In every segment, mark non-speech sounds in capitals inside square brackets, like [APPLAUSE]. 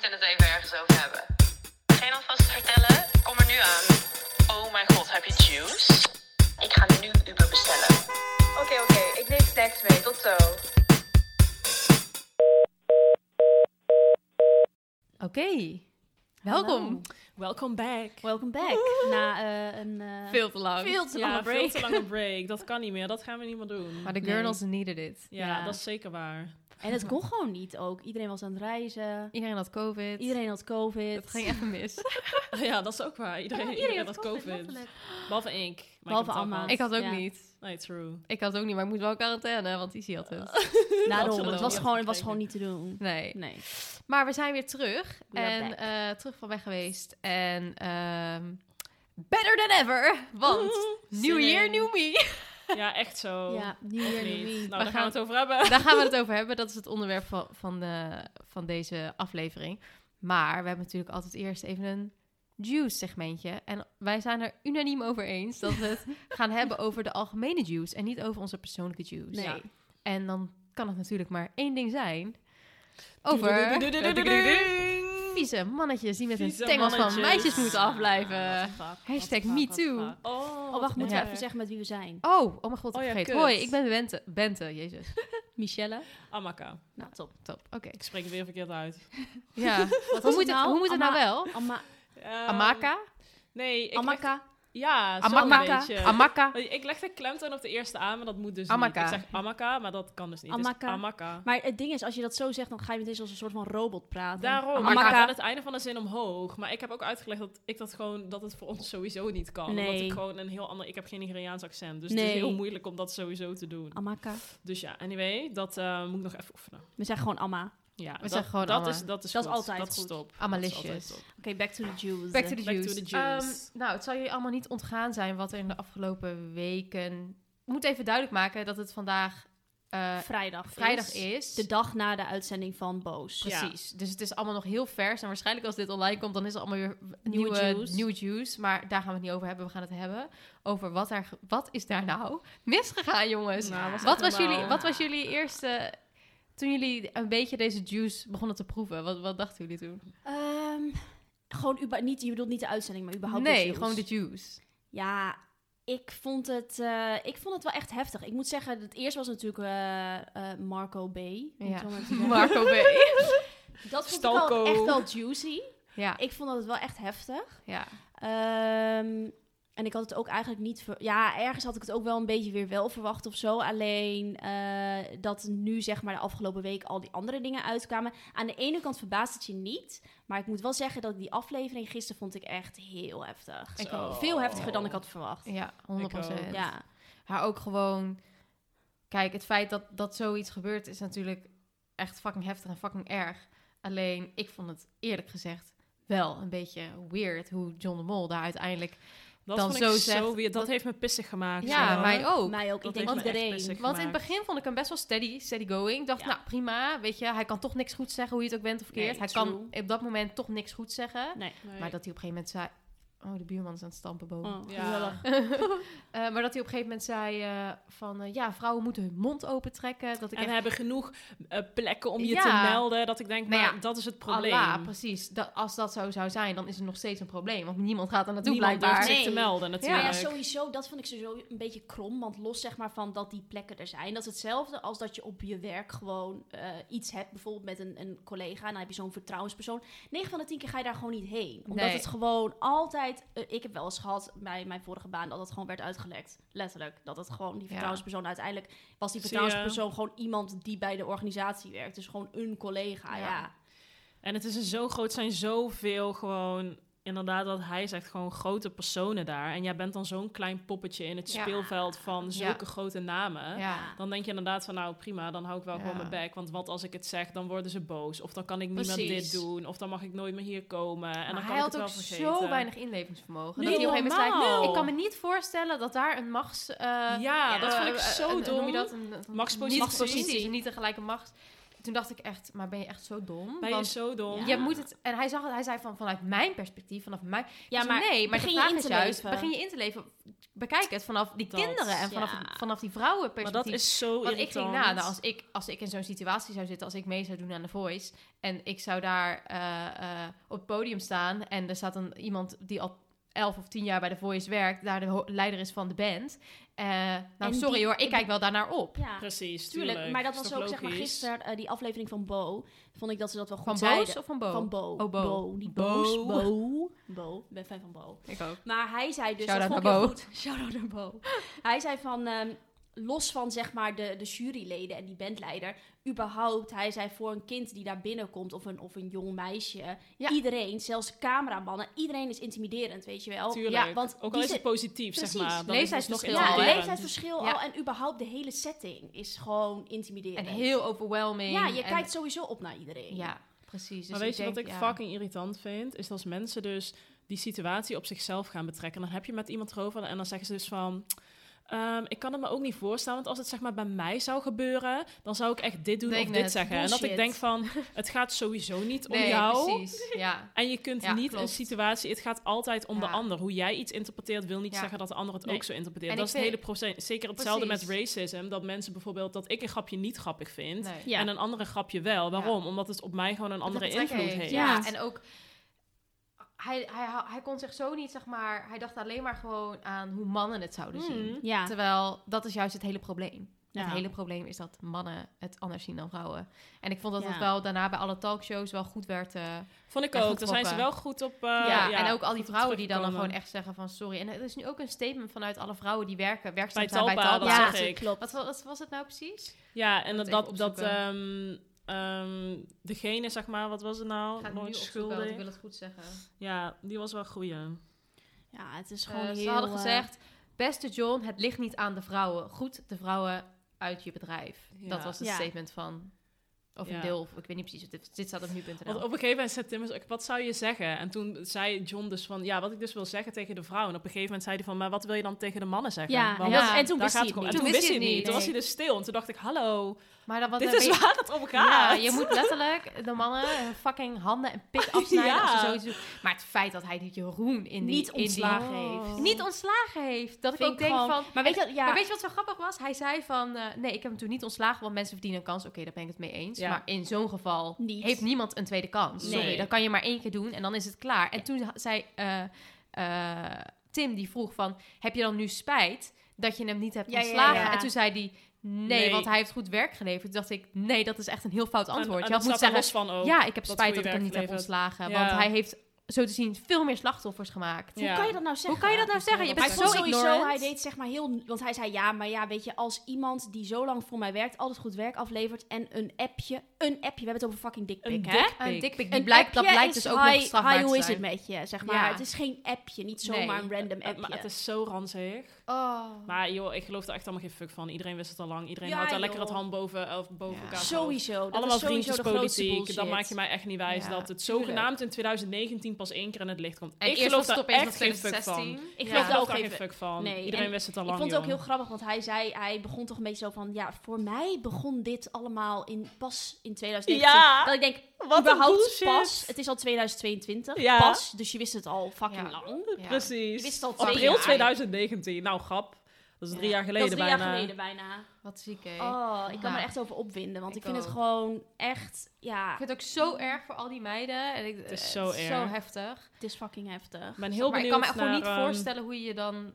moeten het even ergens over hebben. Geen alvast vertellen? Kom er nu aan. Oh mijn god, heb je juice? Ik ga nu Uber bestellen. Oké, oké. Ik neem snacks mee. Tot zo. Oké, welkom. Welcome back. Welcome back. Na eh, een eh, Veel te lang. veel te ja, lange break. veel te lange break. Dat kan niet meer. Dat gaan we niet meer doen. Maar de Nee. girls needed it. ja, Ja. dat is zeker waar. En het kon gewoon niet ook. Iedereen was aan het reizen. Iedereen had covid. Iedereen had covid. Het ging even mis. [LAUGHS] ja, dat is ook waar. Iedereen, iedereen, had COVID. Behalve ik. Behalve gehad. ik had ook Ja. niet. Nee, true. Ik had ook niet, maar ik moet wel quarantaine, want Izzy had het. Daarom, zullen het was gewoon, het was gewoon niet te doen. Nee. Nee. Maar we zijn weer terug. We en eh, terug van weg geweest. En ehm, better than ever. Want new year, new me. [LAUGHS] Ja, echt zo. Ja, New Year, niet? New Me. Nou, daar gaan gaan- we het over hebben. Daar gaan we het over hebben. Dat is het onderwerp van, van, de, van deze aflevering. Maar we hebben natuurlijk altijd eerst even een juice segmentje. En wij zijn er unaniem over eens dat we het [LAUGHS] gaan hebben over de algemene juice en niet over onze persoonlijke juice. Nee. Ja. En dan kan het natuurlijk maar één ding zijn. Over [LAUGHS] vieze mannetjes die met hun Vieze tengels van meisjes moeten afblijven. What Hashtag the fuck, me what the too. fuck. Oh, Oh, wacht, moeten Ja. we even zeggen met wie we zijn? Oh, oh mijn god, ik Oh ja, vergeet. kut. Hoi, ik ben Bente. Bente, jezus. [LAUGHS] Michelle. Amaka. Nou, top. Top, oké. Ik spreek het weer verkeerd uit. Ja, [LAUGHS] Wat hoe moet, het het, nou? hoe moet het nou wel? Amma Ehm, Amaka? Nee, ik Amaka. Ja, Amaka. Amaka? Ik leg de klemtoon op de eerste aan, maar dat moet dus Amaka. niet. Ik zeg Amaka, maar dat kan dus niet. Het Amaka. Amaka. Maar het ding is, als je dat zo zegt, dan ga je meteen als een soort van robot praten. Daarom, Amaka. ik ga aan het einde van de zin omhoog. Maar ik heb ook uitgelegd dat ik dat gewoon, dat het voor ons sowieso niet kan. Omdat Nee. ik gewoon een heel ander, ik heb geen Nigeriaans accent. Dus het Nee. is heel moeilijk om dat sowieso te doen. Amaka. Dus ja, anyway, dat eh, moet ik nog even oefenen. We zeggen gewoon Amma. Ja, We dat, zeggen gewoon dat is, dat is Dat is goed. altijd dat is goed. top. Amalicious. Dat is altijd top. Oké, back to the juice. Back to the to juice. the juice. Ehm, nou, het zal jullie allemaal niet ontgaan zijn wat er in de afgelopen weken... Ik moet even duidelijk maken dat het vandaag eh, vrijdag. vrijdag is. De dag na de uitzending van Boos. Ja. Precies. Dus het is allemaal nog heel vers. En waarschijnlijk als dit online komt, dan is er allemaal weer Nieuwe nieuwe, juice. nieuwe juice. Maar daar gaan we het niet over hebben. We gaan het hebben over wat, er, wat is daar nou [LAUGHS] misgegaan, jongens. Nou, was wat, was jullie, wat was jullie eerste... Toen jullie een beetje deze juice begonnen te proeven, wat, wat dachten jullie toen? Ehm, gewoon, uba- niet, je bedoelt niet de uitzending, maar überhaupt de nee, gewoon de juice. Ja, ik vond, het, eh, ik vond het wel echt heftig. Ik moet zeggen, het eerste was natuurlijk eh, eh, Marco B. Ja. Marco B. [LAUGHS] Dat vond Stalko. ik wel echt wel juicy. ja, Ik vond dat het wel echt heftig. ja. Ehm, en ik had het ook eigenlijk niet... Ver ja, ergens had ik het ook wel een beetje weer wel verwacht of zo. Alleen eh, dat nu zeg maar de afgelopen week al die andere dingen uitkwamen. Aan de ene kant verbaast het je niet. Maar ik moet wel zeggen dat die aflevering gisteren vond ik echt heel heftig. Ik ook. Veel heftiger dan ik had verwacht. Ja, 100 procent. ook. Ja, Maar ook gewoon... Kijk, het feit dat, dat zoiets gebeurt is natuurlijk echt fucking heftig en fucking erg. Alleen, ik vond het eerlijk gezegd wel een beetje weird hoe John de Mol daar uiteindelijk... Dat Dan vond ik zo zo zegt- weer. Dat, dat- heeft me pissig gemaakt. Ja, zo. mij ook. mij ook. Dat ik denk iedereen. Want in het begin vond ik hem best wel steady, steady going. Ik dacht, Ja. nou prima, weet je, hij kan toch niks goed zeggen hoe je het ook bent of verkeerd. Nee, hij true. kan op dat moment toch niks goed zeggen. Nee. Nee. Maar dat hij op een gegeven moment zei, Oh, de buurman is aan het stampen boven. Oh, Ja. gezellig. [LAUGHS] [LAUGHS] Eh, maar dat hij op een gegeven moment zei eh, van... eh, ja, vrouwen moeten hun mond open trekken. Dat ik En echt... hebben genoeg plekken om je Ja. te melden. Dat ik denk, Nou maar ja, dat is het probleem. Allah, precies. Dat, als dat zo zou zijn, dan is het nog steeds een probleem. Want niemand gaat er naartoe Niemand blijkbaar. zich te melden natuurlijk. ja, sowieso, dat vond ik sowieso een beetje krom. Want los zeg maar van dat die plekken er zijn. Dat is hetzelfde als dat je op je werk gewoon eh, iets hebt. Bijvoorbeeld met een, een collega. En dan heb je zo'n vertrouwenspersoon. 9 van de 10 keer ga je daar gewoon niet heen. Omdat Nee. het gewoon altijd... eh, ik heb wel eens gehad bij mijn vorige baan dat het gewoon werd uitgelekt. Letterlijk. Dat het gewoon die vertrouwenspersoon uiteindelijk... Was die vertrouwenspersoon gewoon iemand die bij de organisatie werkt. Dus gewoon een collega, Ja. ja. En het is een zo groot, zijn zoveel gewoon, inderdaad, wat hij zegt, gewoon grote personen daar. En jij bent dan zo'n klein poppetje in het Ja. speelveld van zulke grote namen. Ja. Dan denk je inderdaad van, nou prima, dan hou ik wel gewoon mijn bek. Want wat als ik het zeg, dan worden ze boos. Of dan kan ik niet meer dit doen. Of dan mag ik nooit meer hier komen. En dan kan hij ik had het ook vergeten. zo weinig inlevingsvermogen. Nee, dat hij op een gegeven moment zei, normaal. ik kan me niet voorstellen dat daar een machts... eh, Ja, dat eh, vond ik eh, zo een- dom. Noem je dat? Een, een- Machtspositie. Niet niet een macht. Toen dacht ik echt, maar ben je echt zo dom? Ben je Want zo dom? Ja. je moet het... En hij, zag, het- hij zei van, vanuit mijn perspectief, vanaf mijn... Ja, zei, maar nee, maar de begin je in is te juist, leven. begin je in te leven. Bekijk het vanaf die Dat, kinderen en vanaf, ja. vanaf die Maar vrouwenperspectief. dat is zo Want ik irritant. ging na, nou, als ik, als ik in zo'n situatie zou zitten, als ik mee zou doen aan The Voice, en ik zou daar eh, eh, op het podium staan, en er staat een, iemand die al elf of tien jaar bij The Voice werkt, daar de leider is van de band. Eh, nou, En sorry die- hoor, ik kijk wel daarnaar op. Ja. Precies, Tuurlijk, tuurlijk. maar dat was ook zeg maar gisteren eh, die aflevering van Bo. Vond ik dat ze dat wel goed Van zeiden. Boos of van Bo? Van Bo. Oh, Bo. Niet Bo. boos. Bo. [LAUGHS] Bo. Ik ben fan van Bo. Ik ook. Maar hij zei dus... Shout-out dat vond naar ik Bo. heel goed. [LAUGHS] Shout-out naar Bo. hij zei van... ehm, los van zeg maar de, de juryleden en die bandleider... überhaupt, hij zei voor een kind die daar binnenkomt... of een, of een jong meisje... Ja. iedereen, zelfs cameramannen... iedereen is intimiderend, weet je wel. Tuurlijk. Ja, want ook al die is het positief, Precies. zeg maar. Dan Leeftijdsverschil is het nog al, Ja, leeftijdsverschil Ja. al en überhaupt de hele setting is gewoon intimiderend. En heel overwhelming. Ja, je en- kijkt sowieso op naar iedereen. Ja, precies. Dus maar weet je denk, wat ik ja. fucking irritant vind? Is als mensen dus die situatie op zichzelf gaan betrekken. Dan heb je met iemand erover en dan zeggen ze dus van... ehm, ik kan het me ook niet voorstellen, want als het zeg maar bij mij zou gebeuren... dan zou ik echt dit doen Denk of dit net, zeggen. En dat ik denk van, [LAUGHS] het gaat sowieso niet om Nee, jou. precies. Ja. En je kunt Ja, niet klopt. een situatie... Het gaat altijd om de ander. Hoe jij iets interpreteert wil niet Ja. zeggen dat de ander het Nee. ook zo interpreteert. En dat is het hele proces. Zeker hetzelfde met Precies. racism. Dat mensen bijvoorbeeld... dat ik een grapje niet grappig vind... Nee. Ja. En een andere grapje wel. Waarom? Omdat het op mij gewoon een andere Dat invloed heeft. Ja, en ook... Hij, hij, hij kon zich zo niet, zeg maar... Hij dacht alleen maar gewoon aan hoe mannen het zouden zien. Mm. Ja. Terwijl, dat is juist het hele probleem. Ja. Het hele probleem is dat mannen het anders zien dan vrouwen. En ik vond dat Ja. het wel daarna bij alle talkshows wel goed werd... eh, Vond ik Ja, ook. Daar zijn ze wel goed op. uh, ja, en ook al die vrouwen die dan, dan gewoon echt zeggen van sorry. En er is nu ook een statement vanuit alle vrouwen die werken, werkzaam Bij zijn bij Talpa, dat Ja, ik. klopt. Wat, wat was het nou precies? Ja, en dat, dat, dat opzoeken. Ehm, ehm, degene, zeg maar, wat was het nou? Ik ga het nu Nooit want ik schuldig. wil het goed zeggen. Ja, die was wel goeie. Ja, het is Eh, gewoon heel... ze hadden eh, gezegd, beste John, het ligt niet aan de vrouwen. Goed de vrouwen uit je bedrijf. Ja. Dat was het Ja. statement van... Of een Ja. deel, of ik weet niet precies. Dit, dit staat op nu.nl. Want op een gegeven moment zei Tim, dus ook, wat zou je zeggen? En toen zei John dus van, ja, wat ik dus wil zeggen tegen de vrouw. En op een gegeven moment zei hij van, maar wat wil je dan tegen de mannen zeggen? Ja, Want ja. en toen wist hij het niet. En toen wist hij het niet. Nee. Toen was hij dus stil. En toen dacht ik, hallo, Maar dat, wat, dit is waar het om Ja, gaat. je moet letterlijk de mannen hun fucking handen en pik [LAUGHS] afsnijden Ja. als ze zoiets doen. Maar het feit dat hij die Jeroen in die... Niet in die- ontslagen Oh. heeft. Niet ontslagen heeft. Dat ik Vind ook ik denk gewoon- van... Maar weet je, ja, Maar weet je wat zo grappig was? Hij zei van... eh, nee, ik heb hem toen niet ontslagen, want mensen verdienen een kans. Oké, daar ben ik het mee eens. Ja. Maar in zo'n geval Niet. heeft niemand een tweede kans. Nee. Sorry, dat kan je maar één keer doen en dan is het klaar. En toen zei eh, eh, Tim, die vroeg van... Heb je dan nu spijt dat je hem niet hebt ja, ontslagen? ja. En toen zei hij... Nee, Nee. want hij heeft goed werk geleverd. Toen dacht ik, nee, dat is echt een heel fout antwoord. En, je had moeten zeggen, los van ook. ja, ik heb spijt dat ik hem niet heb ontslagen. Want hij heeft, zo te zien, veel meer slachtoffers gemaakt. hoe kan je dat nou zeggen? Hoe kan je dat nou zeggen? Je bent ik zo sowieso, ignorant. hij deed zeg maar heel... Want hij zei, ja, maar ja, weet je, als iemand die zo lang voor mij werkt... altijd goed werk aflevert en een appje... Een appje, we hebben het over fucking dikpik, Een hè? dikpik. Een dikpik, die Een blijkt, dat blijkt dus ook hi, nog strafbaar hi, te hoe is het met je, zeg maar. Ja. Het is geen appje, niet zomaar Nee. een random appje. Maar het is zo ranzig. Oh. Maar joh, ik geloof er echt allemaal geen fuck van. Iedereen wist het al lang. Iedereen Ja, houdt daar lekker het hand boven, of boven Ja. elkaar. Sowieso. Dat Allemaal is sowieso de grootste vriendjespolitiek. Dan maak je mij echt niet wijs Ja, dat het zogenaamd in 2019 pas één keer in het licht komt. En ik geloof daar echt geen fuck van. 2016. Ik geloof Ik daar ook geen fuck van. Nee, Iedereen en wist het al Ik lang, vond het ook heel grappig, want hij zei, hij begon toch een beetje zo van, ja, voor mij begon dit allemaal in, pas in 2019. Ja, Dat ik denk, wat überhaupt pas, het is al 2022, Ja. pas, dus je wist het al fucking Ja. lang. Ja. Precies. Je wist het al twee April jaar. 2019. Nou, grap. Dat is drie Ja. jaar Dat geleden is drie bijna. jaar geleden bijna. Wat ziek, hè? Oh, ik kan Ja. me echt over opwinden, want ik, Ik vind het gewoon echt, ja, Ik vind het ook zo erg voor al die meiden. En ik, Het is eh, zo het is zo heftig. het is fucking heftig. Ik ben heel maar ik kan me echt gewoon niet ehm, voorstellen hoe je je dan...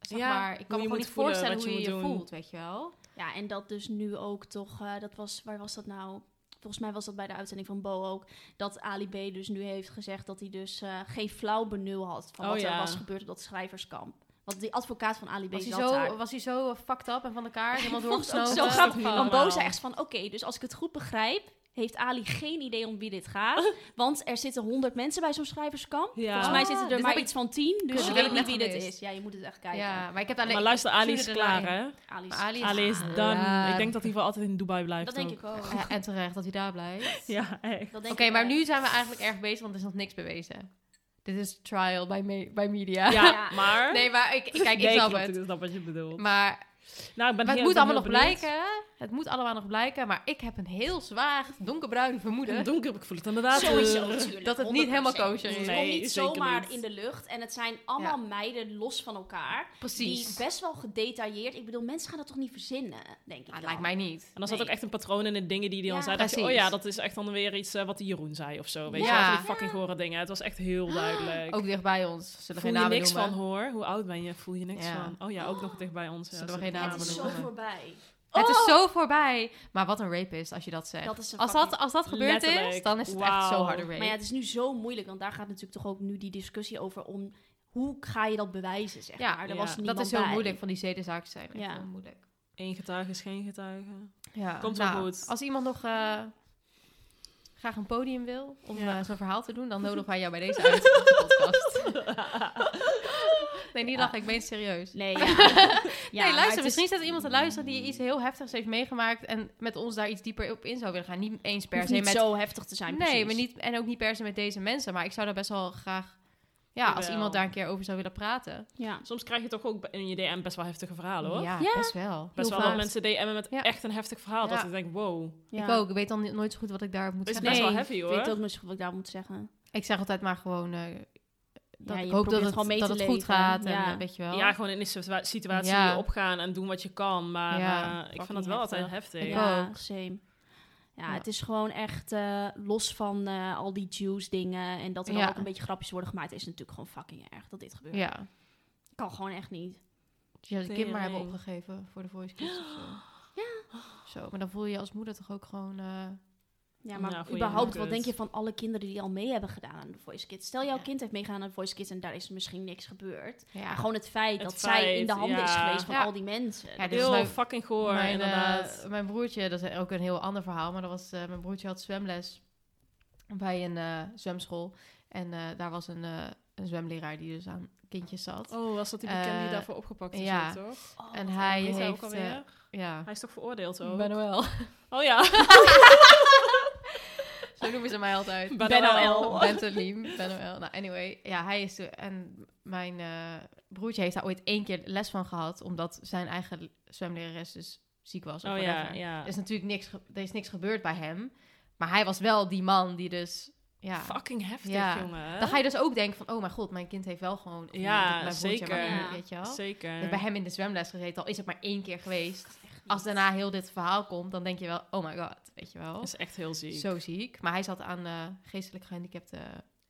Zeg Ja, maar, ik kan me gewoon niet voelen, voorstellen hoe je je voelt, weet je wel. Ja, en dat dus nu ook toch, eh, dat was, waar was dat nou? Volgens mij was dat bij de uitzending van Bo ook. Dat Ali B dus nu heeft gezegd dat hij dus eh, geen flauw benul had van Oh, wat er was gebeurd op dat schrijverskamp. Want die advocaat van Ali B Was hij, daar. zo, was hij zo fucked up en van elkaar? [LAUGHS] Helemaal doorgesnoven? zo grappig. Want normaal. Bo zei echt van, oké, dus als ik het goed begrijp, heeft Ali geen idee om wie dit gaat. [LAUGHS] Want er zitten honderd mensen bij zo'n schrijverskamp. Ja. Volgens mij zitten er maar iets van tien. Dus je weet niet wie dit is. Ja, je moet het echt kijken. Ja, maar ik heb alleen... Maar luister, Ali is klaar, hè? Ali is- Ali is, Ali is done. klaar. Ik denk dat hij voor altijd in Dubai blijft. dat denk ook. ik ook. Ja, en terecht dat hij daar blijft. [LAUGHS] Ja, echt. Oké, maar nu zijn we eigenlijk erg bezig, want er is nog niks bewezen. Dit is trial by, me- by media. Ja, [LAUGHS] Ja. maar... Nee, maar ik, kijk, ik Nee, snap het. Ik snap wat je bedoelt. Maar, nou, ik ben maar het heel- moet allemaal nog blijken. Het moet allemaal nog blijken. Maar ik heb een heel zwaar donkerbruin vermoeden. Donker, ik voel het inderdaad. Sowieso eh, natuurlijk. dat het niet helemaal 100%. kosher is. Het Nee, komt niet zomaar niet. in de lucht. En het zijn allemaal meiden los van elkaar. Precies. Die best wel gedetailleerd... Ik bedoel, mensen gaan dat toch niet verzinnen, denk ik Ah, dan. lijkt mij niet. En dan zat Nee. ook echt een patroon in de dingen die hij dan Ja, zei. Dat je, oh ja, dat is echt dan weer iets eh, wat die Jeroen zei of zo. Weet je Ja. wel, van die fucking gore dingen. Het was echt heel duidelijk. Ook dicht bij ons. Zullen we Voel geen je namen niks noemen? van hoor? Hoe oud ben je? Voel je niks Ja. van? Oh ja, ook nog dicht bij ons. Ja, Zullen we geen namen Het is zo noemen? voorbij. Het is zo voorbij. Maar wat een rapist als je dat zegt. Dat is als, dat, als dat gebeurd is, dan is het echt zo harde rape. Maar ja, het is nu zo moeilijk. Want daar gaat natuurlijk toch ook nu die discussie over om... Hoe ga je dat bewijzen, zeg Ja, maar. Er ja. was dat is heel bij. moeilijk van die zedenzaken zijn. Echt Ja. heel moeilijk. Eén getuige is geen getuige. Ja, Komt wel nou, goed. Als iemand nog eh, graag een podium wil om Ja. eh, zo'n verhaal te doen, dan [LAUGHS] nodigen wij jou bij deze uit op de podcast. [LAUGHS] nee, niet lachen, ik meen het serieus. Nee, ja. [LAUGHS] ja nee, het luister, is- misschien zit er iemand te luisteren die iets heel heftigs heeft meegemaakt en met ons daar iets dieper op in zou willen gaan. Niet eens per se niet met... zo heftig te zijn, nee, precies. maar niet, en ook niet per se met deze mensen, maar ik zou daar best wel graag... Ja, als iemand daar een keer over zou willen praten. Ja. Soms krijg je toch ook in je DM best wel heftige verhalen hoor. Ja, Ja. best wel. Best heel wel vaak. mensen DM'en met Ja. echt een heftig verhaal. Dat Ja. ik denk, wow. ja. Ik ook. Ik weet dan nooit zo goed wat ik daarop moet Is zeggen. best Nee, wel heavy Ik hoor. weet ook niet zo goed wat ik daar moet zeggen. Ik zeg altijd maar gewoon... eh, dat Ja, ik je hoop dat probeert het, gewoon mee dat te het goed leven. gaat. En, Ja. eh, weet je wel. Ja, gewoon in situa- situatie Ja. opgaan en doen wat je kan. Maar Ja. eh, ik vind het wel altijd heftig. heftig. Ik ja, ook. same. Ja, het is gewoon echt eh, los van eh, al die juice dingen en dat er dan ook een beetje grapjes worden gemaakt. is natuurlijk gewoon fucking erg dat dit gebeurt. Ja. Kan gewoon echt niet. Dat je het kind maar hebben opgegeven voor de voice kids. [GASPS] Ja. Zo, maar dan voel je je als moeder toch ook gewoon... Ja, maar voel je überhaupt, wat denk je van alle kinderen die al mee hebben gedaan aan de Voice Kids? Stel, jouw Ja. kind heeft meegedaan aan de Voice Kids en daar is misschien niks gebeurd. ja. Maar gewoon het feit Het dat zij in de handen is geweest van Ja. al die mensen. Ja, is Heel fucking goor, mijn, inderdaad. eh, mijn broertje, dat is ook een heel ander verhaal, maar dat was, eh, mijn broertje had zwemles bij een eh, zwemschool. En eh, daar was een, eh, een zwemleraar die dus aan kindjes zat. oh, was dat die bekende die daarvoor opgepakt is ja. toch? Oh, en hij hij ook heeft... alweer? ja, Hij is toch veroordeeld ook? Manuel. Oh ja. [LAUGHS] [LAUGHS] Zo noemen ze mij altijd. [LAUGHS] Benoël. Bentelim, Benoël. Nou, anyway. Ja, hij is... de- En mijn eh, broertje heeft daar ooit één keer les van gehad... omdat zijn eigen zwemlerares dus ziek was. Of Oh ja, whatever. ja. Er is natuurlijk niks, er is niks gebeurd bij hem. Maar hij was wel die man die dus... Ja, Fucking heftig, Ja. jongen. dan ga je dus ook denken van... Oh mijn god, mijn kind heeft wel gewoon... Ja, broertje, zeker. maar. Weet je wel? Zeker. Ik heb bij hem in de zwemles gezeten, al is het maar één keer geweest. Als daarna heel dit verhaal komt, dan denk je wel... Oh my god, weet je wel. Dat is echt heel ziek. Zo ziek. Maar hij zat aan eh geestelijk gehandicapte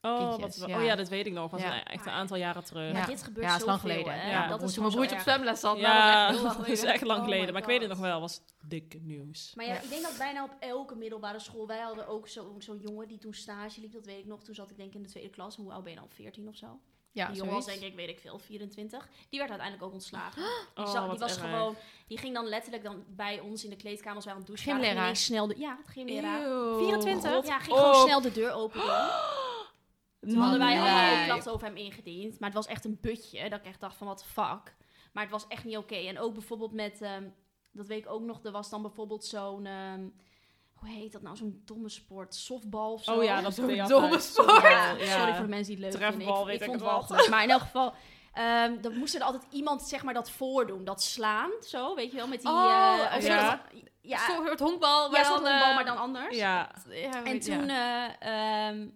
oh, kindjes, wat, ja. oh ja, dat weet ik nog. was Ja. een, echt een aantal jaren terug. Ja. dit gebeurt ja, is lang geleden. hè? Ja, dat is toen mijn broertje op zo zwemles zat. Ja, nou, dat is echt heel [LAUGHS] lang dat is geleden. echt lang Oh geleden. maar ik weet het nog wel. was dik nieuws. Maar ja, Ja. ik denk dat bijna op elke middelbare school... Wij hadden ook zo- zo'n jongen die toen stage liep, dat weet ik nog. Toen zat ik denk ik in de tweede klas. Hoe oud ben je dan? 14 of zo? Ja, die jongen was denk ik, weet ik veel, 24. Die werd uiteindelijk ook ontslagen. [GASPS] Die, Oh, die was erg. gewoon... Die ging dan letterlijk dan bij ons in de kleedkamer als wij aan het douchen waren, ging ineens snel de... Ja, het gymleraar. Eeuw. 24? Ja, ging Oh. gewoon snel de deur open doen. [GASPS] Toen hadden wij Nee. allemaal ook klachten over hem ingediend. Maar het was echt een butje. Dat ik echt dacht van, wat fuck. Maar het was echt niet oké. En ook bijvoorbeeld met... ehm, dat weet ik ook nog. Er was dan bijvoorbeeld zo'n... ehm, hoe heet dat nou, zo'n domme sport, softbal of zo. Oh ja, dat Zo'n deed je domme sport. Ja, Ja. Sorry voor de mensen die het leuk Trefbal, vinden. weet ik, ik vond het het wel goed. Maar in elk geval, ehm dan moest er altijd iemand zeg maar dat voordoen. Dat slaan, zo, weet je wel, met die... Oh, of ja. dat- ja, Een soort honkbal, ja, maar zo'n dan... honkbal, eh, maar dan anders. Ja, ja, En toen eh, ehm,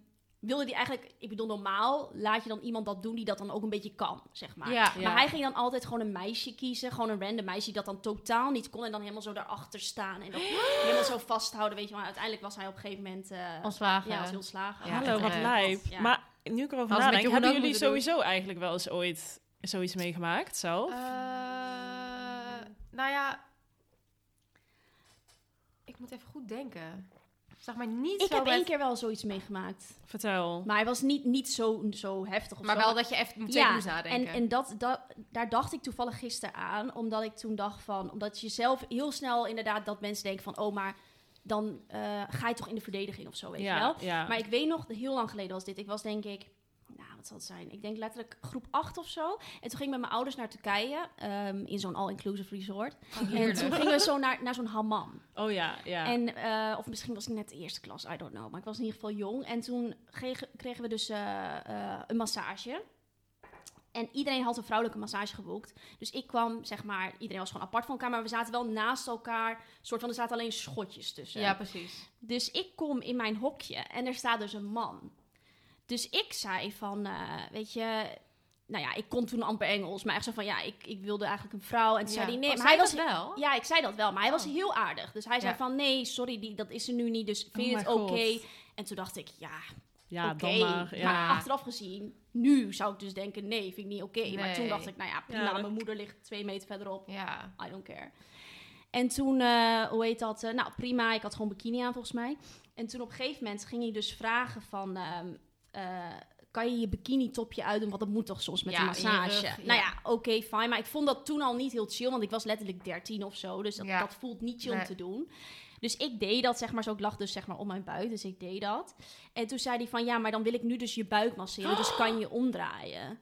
wilde die eigenlijk, ik bedoel normaal laat je dan iemand dat doen die dat dan ook een beetje kan, zeg maar. Ja. Maar hij ging dan altijd gewoon een meisje kiezen, gewoon een random meisje die dat dan totaal niet kon en dan helemaal zo daarachter staan en dat [GASPS] helemaal zo vasthouden, weet je. Maar uiteindelijk was hij op een gegeven moment eh, Ontslagen. ja, was heel slagen. Ja, hallo, wat lijp. Ja. Maar nu ik erover nadenk, hebben jullie doen. sowieso eigenlijk wel eens ooit zoiets meegemaakt zelf? Eh, nou ja, ik moet even goed denken. Zeg maar niet Ik zo heb met- één keer wel zoiets meegemaakt. Vertel. Maar hij was niet, niet zo, zo heftig of Maar zo. wel dat je even twee Ja, nadenken. En, en dat, dat, daar dacht ik toevallig gisteren aan, omdat ik toen dacht van, omdat je zelf heel snel inderdaad dat mensen denken van, oh, maar dan eh, ga je toch in de verdediging of zo, weet je wel. ja. Maar ik weet nog, heel lang geleden was dit. Ik was denk ik, wat zal het zijn? Ik denk letterlijk groep 8 of zo. En toen ging ik met mijn ouders naar Turkije, ehm, in zo'n all-inclusive resort. En heerlijk. toen gingen we zo naar, naar zo'n hammam. Oh ja, ja. En, eh, of misschien was ik net de eerste klas, I don't know. Maar ik was in ieder geval jong. En toen kregen, kregen we dus eh, eh, een massage. En iedereen had een vrouwelijke massage geboekt. Dus ik kwam, zeg maar, iedereen was gewoon apart van elkaar. Maar we zaten wel naast elkaar. soort van, er zaten alleen schotjes tussen. Ja, precies. Dus ik kom in mijn hokje en er staat dus een man. Dus ik zei van, eh, weet je... Nou ja, ik kon toen amper Engels. Maar echt zo van, ja, ik, ik wilde eigenlijk een vrouw. En toen zei hij, nee, Oh, maar hij was... wel? Ja, ik zei dat wel, maar hij was Oh. heel aardig. Dus hij zei Ja. van, nee, sorry, die, dat is er nu niet, dus vind je Oh het mijn oké? En toen dacht ik, ja, ja, dan maar. Ja. Maar achteraf gezien, nu zou ik dus denken, nee, vind ik niet oké. Maar toen dacht ik, nou ja, prima, mijn moeder ligt twee meter verderop. Ja. I don't care. En toen, eh, hoe heet dat? eh, nou, prima. Ik had gewoon bikini aan volgens mij. En toen op een gegeven moment ging hij dus vragen van... ehm, eh, kan je je bikini topje uitdoen? Want dat moet toch soms met Ja, een massage. rug. Nou ja, oké, fijn. Maar ik vond dat toen al niet heel chill. Want ik was letterlijk 13 of zo. Dus dat, Ja. dat voelt niet chill Nee. om te doen. Dus ik deed dat, zeg maar. Zo, ik lag dus zeg maar op mijn buik. Dus ik deed dat. En toen zei hij van... Ja, maar dan wil ik nu dus je buik masseren. Dus kan je omdraaien.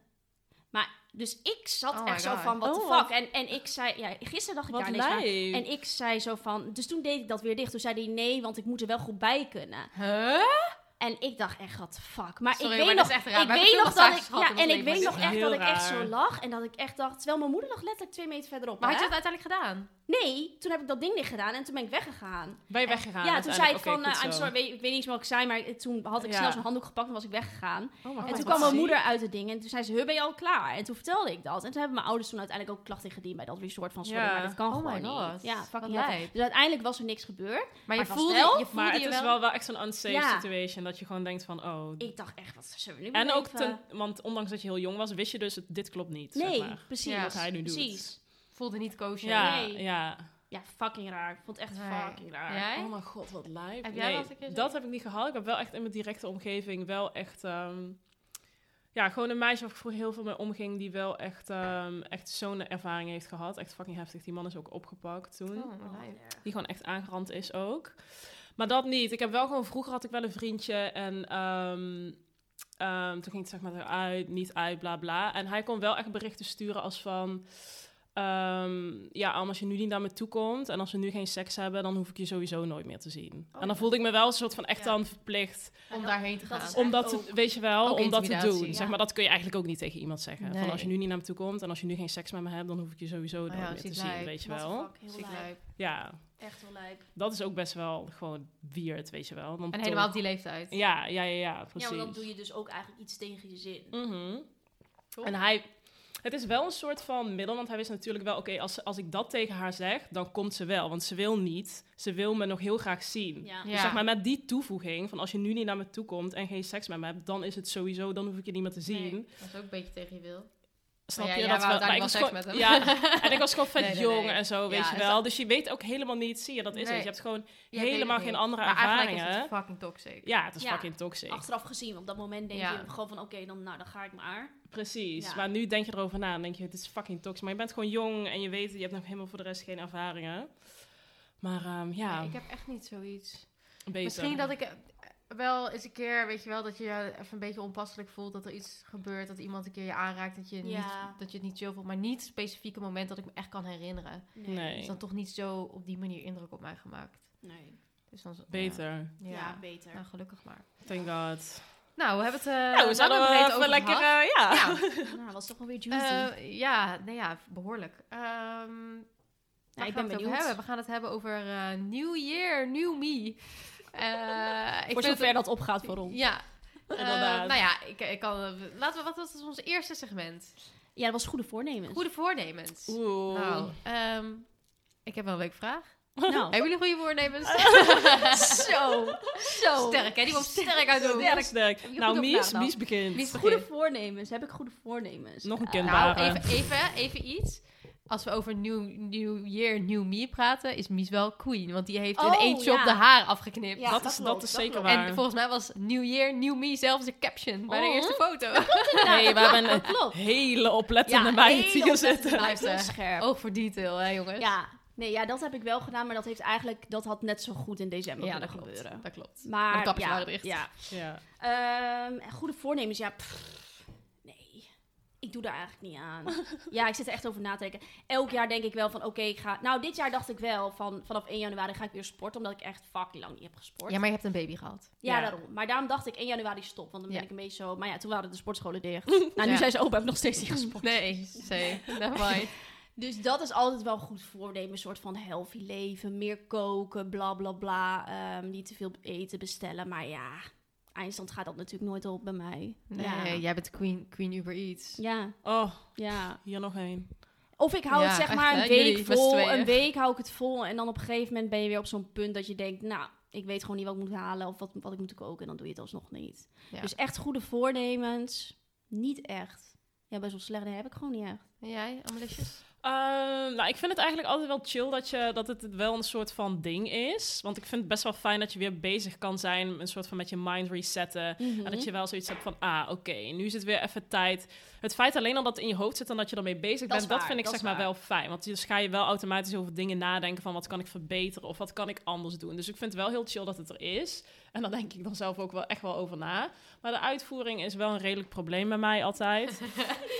Maar... Dus ik zat Oh echt zo van, what Oh, the fuck? En, en ik zei, ja, gisteren dacht ik Wat daar niks van. lijp. En ik zei zo van, dus toen deed ik dat weer dicht. Toen zei hij nee, want ik moet er wel goed bij kunnen. Huh? En ik dacht echt, wat fuck. Maar Sorry, ik weet dat nog, is echt raar. ik weet nog dat ik, ja, en ik weet nog echt dat ik echt zo lag. En dat ik echt dacht, terwijl mijn moeder lag letterlijk twee meter verderop. Maar had je hè? het uiteindelijk gedaan? Nee, toen heb ik dat ding dicht gedaan en toen ben ik weggegaan. Ben je weggegaan? ja, toen zei ik van, eh, I'm sorry, weet, ik weet niet eens wat ik zei, maar toen had ik Ja. snel zo'n handdoek gepakt en was ik weggegaan. Oh, En toen kwam mijn moeder uit het ding en toen zei ze, "Huh, ben je al klaar? En toen vertelde ik dat. En toen hebben mijn ouders toen uiteindelijk ook klachten ingediend bij dat resort van, sorry, Ja. maar dit kan Oh gewoon niet. Ja, fucking. Dus uiteindelijk was er niks gebeurd. Maar je voelde, wel- je voelde Maar het je is wel... wel, wel echt zo'n unsafe Ja. situation. Dat je gewoon denkt van, oh... Ik dacht echt, wat zullen we nu En ook, ten, want ondanks dat je heel jong was, wist je dus, het- dit klopt niet, Nee, zeg maar. precies. Ja. Wat hij nu doet. Precies. voelde niet kosher. Ja, Nee. ja. Ja, fucking raar. Ik vond het echt Nee. fucking raar. Jij? Oh mijn god, wat lijp. Heb jij nee, dat een keer zo? dat heb ik niet gehad. Ik heb wel echt in mijn directe omgeving wel echt... ehm, ja, gewoon een meisje waar ik vroeger heel veel mee omging... die wel echt, ehm, echt zo'n ervaring heeft gehad. Echt fucking heftig. Die man is ook opgepakt toen. Oh. Die gewoon echt aangerand is ook. Maar dat niet. Ik heb wel gewoon... Vroeger had ik wel een vriendje en... ehm, ehm, toen ging het zeg maar eruit, niet uit, bla bla. En hij kon wel echt berichten sturen als van... ehm, ja, als je nu niet naar me toe komt en als we nu geen seks hebben, dan hoef ik je sowieso nooit meer te zien. en dan voelde ik me wel een soort van echt Ja. dan verplicht Om daarheen te dat gaan. is om dat, te, weet je wel, om dat te doen. Ja. Zeg maar, dat kun je eigenlijk ook niet tegen iemand zeggen. Van als je nu niet naar me toe komt en als je nu geen seks met me hebt, dan hoef ik je sowieso nooit Oh ja, meer te zien, lijp. weet je wel. fuck, heel Ziek lijp. lijp. Ja, Echt heel lijp. dat is ook best wel gewoon weird, weet je wel. Dan En toch- helemaal op die leeftijd. Ja, ja, ja, ja, precies. Ja, want dan doe je dus ook eigenlijk iets tegen je zin. Mhm. En hij... Het is wel een soort van middel, want hij wist natuurlijk wel... Oké, als, als ik dat tegen haar zeg, dan komt ze wel. Want ze wil niet. Ze wil me nog heel graag zien. Ja. Ja. Dus zeg maar met die toevoeging van als je nu niet naar me toe komt en geen seks met me hebt, dan is het sowieso, dan hoef ik je niet meer te zien. Nee, dat is ook een beetje tegen je wil. Snap Maar je ja, dat wel? Maar ik uiteindelijk was wel gewoon, seks met hem. ja, en ik was gewoon vet [LAUGHS] Nee, nee, jong nee. en zo, weet Ja, je is wel. dat- Dus je weet ook helemaal niet, zie je, dat is Nee. het. Je hebt gewoon helemaal geen niet. andere maar ervaringen. is het fucking toxic. Ja, het is Ja. fucking toxic. Achteraf gezien, op dat moment denk Ja. je gewoon van, oké, dan, nou, dan ga ik maar. Precies. Ja. Maar nu denk je erover na en denk je, het is fucking toxic. Maar je bent gewoon jong en je weet, je hebt nog helemaal voor de rest geen ervaringen. Maar ehm, ja, Nee, ik heb echt niet zoiets. beter. Misschien dat ik wel eens een keer, weet je wel, dat je je even een beetje onpasselijk voelt. Dat er iets gebeurt, dat iemand een keer je aanraakt. Dat je, Ja. niet, dat je het niet chill voelt. Maar niet specifieke moment dat ik me echt kan herinneren. Nee. is dan toch niet zo op die manier indruk op mij gemaakt. Nee. Dus dan, Beter. Ja, Ja, ja. beter. Nou, gelukkig maar. Thank God. Nou, we hebben het... eh nou, we zouden en wel even lekker... eh, ja. Ja, [LAUGHS] Nou, was toch wel weer juicy. Eh, ja, nee, ja, behoorlijk. Ehm waar gaan ik we ben benieuwd. hebben? We gaan het hebben over eh, New Year, New Me. Eh, ik Voor zover dat opgaat voor ons. Ja. Eh, nou ja, ik, ik kan... Laten we... Wat was ons eerste segment? Ja, dat was goede voornemens. Goede voornemens. Oeh. Nou, ehm, ik heb wel een leuke vraag. Nou, [LAUGHS] Hebben jullie goede voornemens? [LAUGHS] zo. Zo. sterk, hè? Die komt sterk uit de hoek. Sterk, sterk. Nou, Mies? Mies begint. Mies Goede voornemens. Heb ik goede voornemens? Nog een Eh, kind Nou, even, even, even iets. Als we over New, new Year, New Me praten, is Mies wel queen. Want die heeft in Oh, één shot ja. de haar afgeknipt. Ja, dat, dat is, klopt, dat is dat zeker klopt. waar. En volgens mij was New Year, New Me zelfs de caption bij de Oh. eerste foto. [LAUGHS] Nee, we hebben een klopt. hele oplettende Ja, meid hele hier zitten. scherp. Oog voor detail, hè jongens? Ja. Nee, ja, dat heb ik wel gedaan, maar dat heeft eigenlijk, dat had net zo goed in december Ja, kunnen dat klopt. gebeuren. Dat klopt. Maar, Maar de kappers ja, waren dicht. ja. Ja. Ehm, goede voornemens, ja. pff, ik doe daar eigenlijk niet aan. ja, ik zit er echt over na te denken. Elk jaar denk ik wel van, oké, ik ga... Nou, dit jaar dacht ik wel van, vanaf 1 januari ga ik weer sporten, omdat ik echt fucking lang niet heb gesport. Ja, maar je hebt een baby gehad. Ja, Ja. daarom. Maar daarom dacht ik 1 januari stop, want dan ben Ja. ik een beetje zo... Maar ja, toen waren de sportscholen dicht. [LAUGHS] nou, nu Ja. zijn ze open, heb ik nog steeds niet gesport. Nee, never mind. [LAUGHS] Dus dat is altijd wel goed voornemen. Een soort van healthy leven. Meer koken, bla bla bla. Ehm, niet te veel eten bestellen. Maar ja, eindstand gaat dat natuurlijk nooit op bij mij. Nee, ja. jij bent queen, queen Uber Eats. Ja, Oh, ja. hier nog één. Of ik hou Ja, het zeg maar een week Jullie vol. Een week hou ik het vol. En dan op een gegeven moment ben je weer op zo'n punt dat je denkt... Nou, ik weet gewoon niet wat ik moet halen of wat, wat ik moet koken. En dan doe je het alsnog niet. Ja. Dus echt goede voornemens. Niet echt. Ja, best wel slecht. Nee, heb ik gewoon niet echt. En jij, Amelisjes? Ehm, nou, ik vind het eigenlijk altijd wel chill dat, je, dat het wel een soort van ding is. Want ik vind het best wel fijn dat je weer bezig kan zijn. Een soort van met je mind resetten. En dat je wel zoiets hebt van, ah, oké, nu is het weer even tijd. Het feit alleen al dat het in je hoofd zit en dat je ermee bezig bent, dat vind ik dat zeg maar wel fijn. Want dus ga je wel automatisch over dingen nadenken van wat kan ik verbeteren of wat kan ik anders doen. Dus ik vind het wel heel chill dat het er is. En daar denk ik dan zelf ook wel echt wel over na. Maar de uitvoering is wel een redelijk probleem bij mij altijd. [LAUGHS]